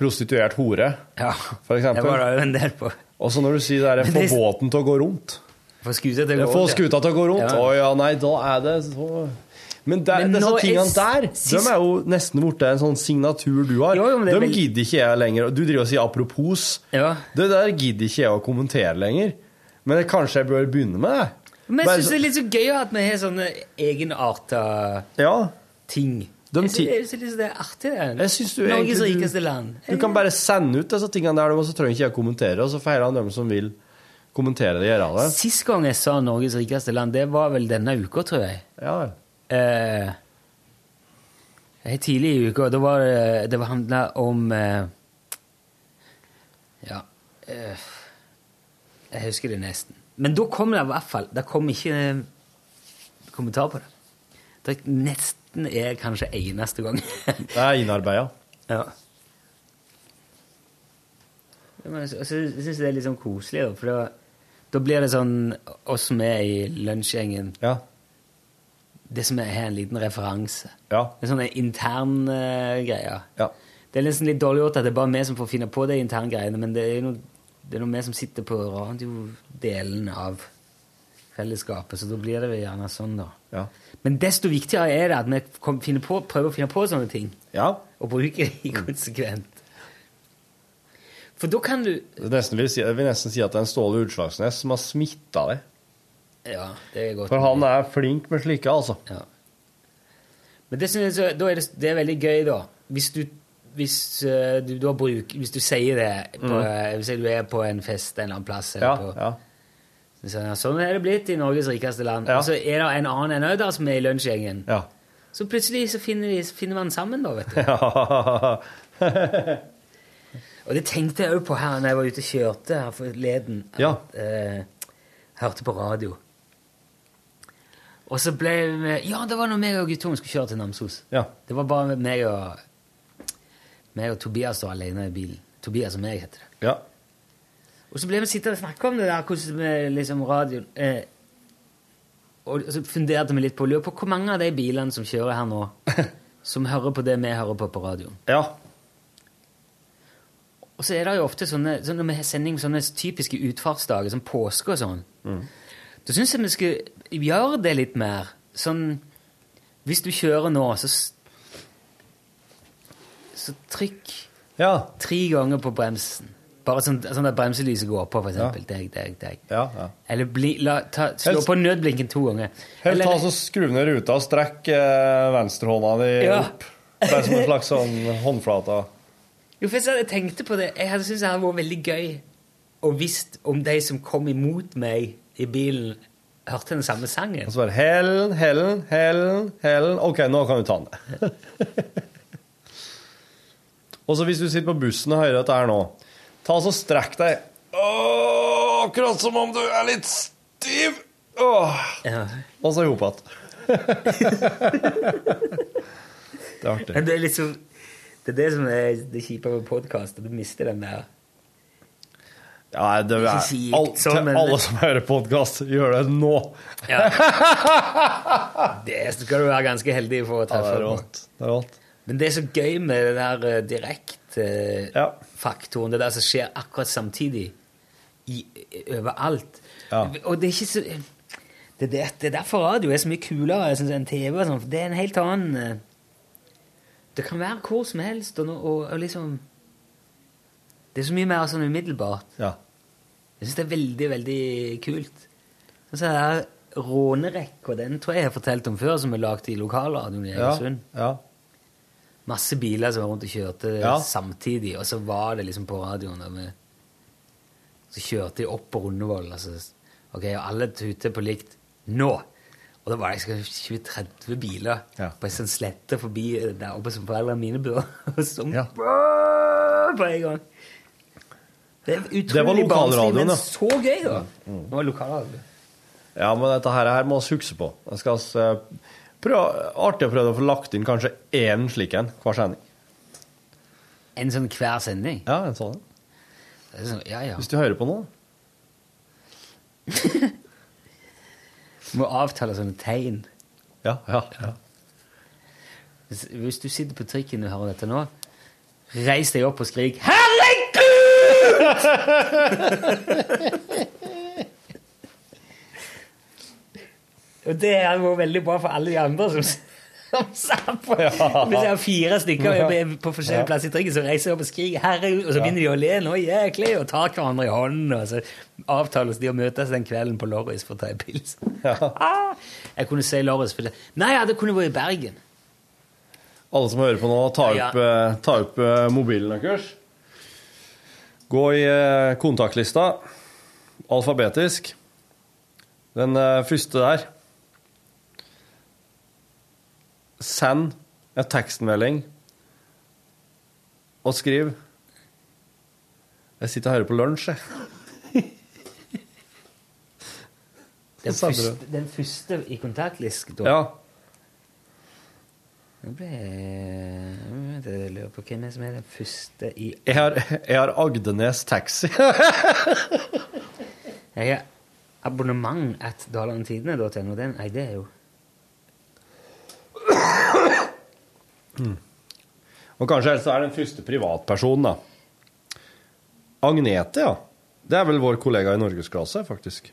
prostituert hore, Ja, for det var eksempel. det jo en del på. Og så når du sier det derre 'få båten til å gå rundt'. Få skuta til å gå Få skuta til å gå rundt? Ja. Å ja, nei, da er det så Men, der, Men disse tingene der, de er jo nesten borte en sånn signatur du har. Jo, de vel- gidder ikke jeg lenger. Du driver og sier 'apropos'. Ja. Det der gidder ikke jeg å kommentere lenger. Men det, kanskje jeg bør begynne med det? Men jeg syns det er litt så gøy at vi har sånne egenarta Ja. ting. De jeg syns det er artig, det. Norges rikeste land. Du kan bare sende ut disse tingene der, og så trenger ikke jeg kommentere, og så får han dem som vil kommentere det, gjøre det. Sist gang jeg sa Norges rikeste land, det var vel denne uka, tror jeg. Ja. Eh, tidlig i uka. Da var det Det var handla om eh, Ja eh, Jeg husker det nesten. Men da kom det i hvert fall Det kom ikke eh, kommentar på det. Det nesten er kanskje eneste gang. Det er innarbeida. ja. Og så- syns Jeg det er litt sånn koselig, da, for da, da blir det sånn oss som er i lunsjgjengen Ja. Det som er her en liten referanse. Ja. Det er sånne interne greier. Ja. Det er nesten litt dårlig gjort at det er bare vi som får finne på de interne greiene, men det er noe, det er noe vi som sitter på radiodelen av fellesskapet, så da blir det gjerne sånn, da. Ja. Men desto viktigere er det at vi på, prøver å finne på sånne ting, ja. og bruker de konsekvent. For da kan du nesten vil si, jeg vil nesten si at det er en Ståle Utslagsnes som har smitta deg. Ja, det er godt. For han er flink med slike, altså. Ja. Men det synes jeg, er det, det er veldig gøy, da. Hvis du, hvis, uh, du, da bruk, hvis du sier det på, eh, Hvis du er på en fest en eller annen plass eller Ja, på, ja. Sånn er det blitt i Norges rikeste land. Ja. Og så er det en annen enn òg som er i lunsjgjengen. Ja. Så plutselig så finner, de, så finner man sammen, da, vet du. ja. Og det tenkte jeg òg på her når jeg var ute og kjørte her forleden. at, Ja. eh, hørte på radio. Og så ble vi Ja, det var når meg og guttungen skulle kjøre til Namsos. ja. Det var bare meg og meg og Tobias var alene i bilen. Tobias og meg, heter det. ja. Og så ble vi sittende og snakke om det der, hvordan vi liksom radioen eh, Og så funderte vi litt på lurer på hvor mange av de bilene som kjører her nå, som hører på det vi hører på på radioen. ja. Og så er det jo ofte sånne, sånn når vi har sending sånne typiske utfartsdager, som påske og sånn. Da syns jeg vi skulle gjøre det litt mer. Sånn Hvis du kjører nå, så Så trykk Ja. tre ganger på bremsen. Bare sånn, sånn at bremselyset går på, for eksempel. Deg, deg, deg. ja, ja. Eller bli, la, ta, slå Helst- på nødblinken to ganger. Helt ta så Skru ned ruta og strekk eh, venstrehånda di Ja. opp. Det er som en slags sånn håndflate. Jo, for jeg tenkte på det. Jeg hadde syntes det hadde vært veldig gøy å visst om de som kom imot meg i bilen, hørte den samme sangen. Og så bare Helen, Helen, Helen, Helen. OK, nå kan du ta den. og så hvis du sitter på bussen og hører dette her nå, ta og strekk deg. Åh, akkurat som om du er litt stiv. Åh. Ja. Og så i hop igjen. Det er artig. Men det er liksom Det er det som er det kjipe med podkast, at du mister den der Ja, det er, kjipt all, sånn, til men- alle som hører podkast, gjør det nå! ja. Det skal du være ganske heldig for å treffe Ja, Det er rått. Men det er så gøy med den der eh, direkte Ja. faktoren, det der som skjer akkurat samtidig i, overalt. Ja. Og det er ikke så det, det, det er derfor radio er så mye kulere synes, enn TV. sånn, Det er en helt annen eh, Det kan være hvor som helst, og, og, og liksom Det er så mye mer sånn umiddelbart. Ja. Jeg syns det er veldig, veldig kult. Og så er det Rånerekka, den tror jeg jeg har fortalt om før, som er lagd i lokalradioen i Ja. Ja. Masse biler som var rundt og kjørte Ja. samtidig, og så var det liksom på radioen. Og vi- så kjørte de opp på Rundevoll, og så Ok, og alle tuter på likt. Nå! Og da var det sikkert 20-30 biler Ja. på en sånn slette forbi eh, der oppe som foreldrene mine bor. som Ja. på en gang. Det er utrolig barnslig, men så gøy, da. Det var lokalradio. Ja, men dette her, her må vi huske på. Jeg skal eh, prøve, artig å prøve å få lagt inn kanskje én slik en hver sending. En sånn hver sending. Ja, en sånn. Sånn, ja, ja. Hvis du hører på nå. Må avtale sånne tegn. Ja, ja. ja. Hvis, hvis du sitter på trikken og hører dette nå, reis deg opp og skrik 'Herregud!' og det hadde vært veldig bra for alle de andre som, satt på Hvis jeg har fire stykker på forskjellige plasser i trikken, så reiser jeg opp og skriker 'herregud', og så begynner de å le nå jæklig og tar hverandre i hånden, og så avtales de å møtes den kvelden på Lorris for å ta en pils. Ah, jeg kunne si Lorris, for det Nei, ja, det kunne vært i Bergen. Alle som hører på nå, ta Ja. opp, eh, ta opp eh, mobilen deres. Gå i eh, kontaktlista, alfabetisk. Den første der. Send en tekstmelding og skriv Jeg sitter og hører på lunsj, jeg. Den første, den første i kontaktlisk, da. Ja. Nå ble jeg lurer på hvem som er den første i Jeg har, jeg har Agdenes Taxi. Jeg har abonnement at dalandtidene.no. Den, nei, det er jo Og kanskje helst er den første privatpersonen, da. Agnete, ja. Det er vel vår kollega i norgesklasse, faktisk.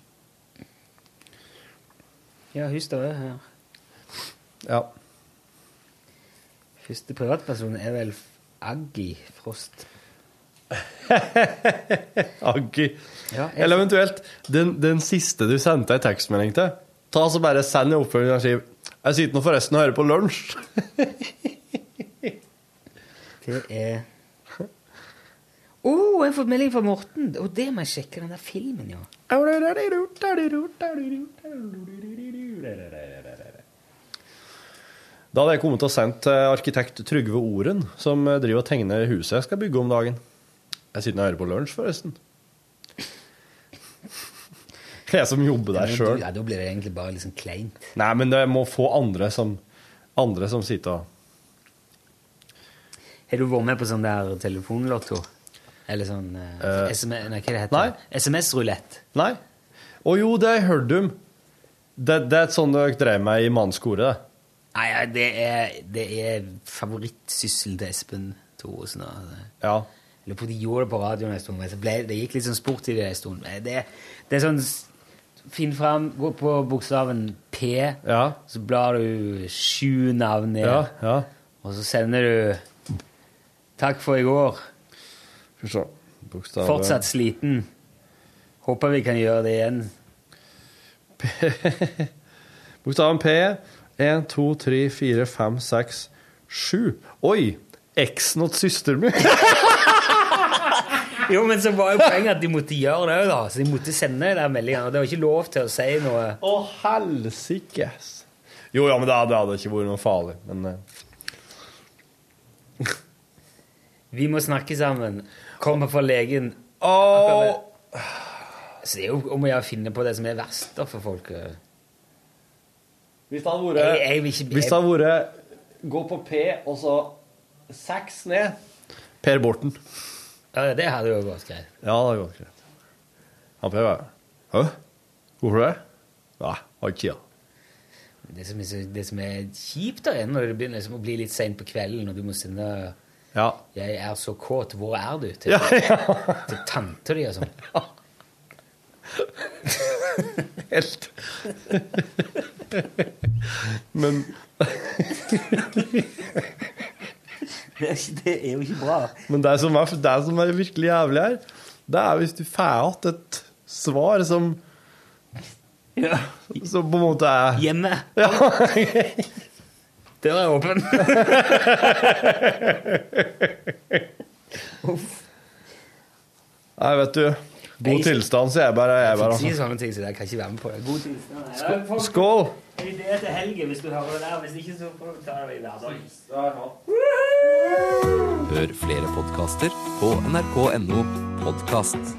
Ja, hun står her. Ja. Første privatperson er vel Aggi Frost. Aggi. Ja, Eller eventuelt den, den siste du sendte ei tekstmelding til. Ta så bare Send en oppfølging og skriv 'Jeg sitter nå forresten og hører på lunsj'. Det er Å, oh, jeg har fått melding fra Morten! Og det må jeg sjekke, den der filmen, ja. Da hadde jeg kommet og sendt arkitekt Trygve Oren, som driver og tegner huset jeg skal bygge om dagen. Jeg sitter og hører på lunsj, forresten. Jeg som jobber der sjøl. Ja, da blir det egentlig bare liksom kleint. Nei, men det må få andre som, andre som sitter og Har du vært med på sånn der telefonlotto? Eller sånn uh, SM, Nei, hva det heter nei. SMS-rulett. Nei. Å jo, det har jeg hørt om. Det, det er et sånt dere drev med i mannskoret. det. Nei, det er, det er favorittsysselen til Espen Thoresen. altså. Ja. Eller på de gjorde det på radioen en stund. ble, det gikk litt sånn sport i det en stund. Det, det er sånn Finn fram, gå på bokstaven P, Ja. så blar du sju navn ned, Ja. ja. og så sender du 'Takk for i går'. Skal vi se. Bokstav Fortsatt sliten. Håper vi kan gjøre det igjen. Bokstaven P. 1, 2, 3, 4, 5, 6, 7. Oi! Eksen til søsteren min. Jo, men så var jo poenget at de måtte gjøre det òg, da. Så de måtte sende de meldingene. Og det var ikke lov til å si noe. Å, helsikes. Jo, ja, men det hadde, det hadde ikke vært noe farlig. Men uh. Vi må snakke sammen. Kommer fra legen. Åh, Så det er jo om å gjøre å finne på det som er verst da, for folk. Hvis det hadde vært jeg jeg ikke Hvis det hadde vært gå på P og så seks ned Per Borten. Ja, Det hadde jo gått greit. Ja, det hadde gått greit. Han prøver. Hæ? Hvorfor det? Nei, har ikke tida. Det som, er, det som er kjipt, da, er når det begynner liksom å bli litt seint på kvelden, og du må sende Ja. 'Jeg er så kåt, hvor er du?' til, Ja, til tante di og sånn. Helt. Men Det er, ikke, det er jo ikke bra. Men det som, er, det som er virkelig jævlig her, det er hvis du får igjen et svar som Ja. Som på en måte er Hjemme. Ja. Der er åpen. Nei, vet du. God tilstand, sier jeg bare. Jeg bare Si altså. sånne ting, så jeg kan ikke være med på det. God tilstand. Skål! Idé til helgen hvis du hører det der. Hvis ikke, så tar det i hverdagen. Hør flere podkaster på nrk.no podkast.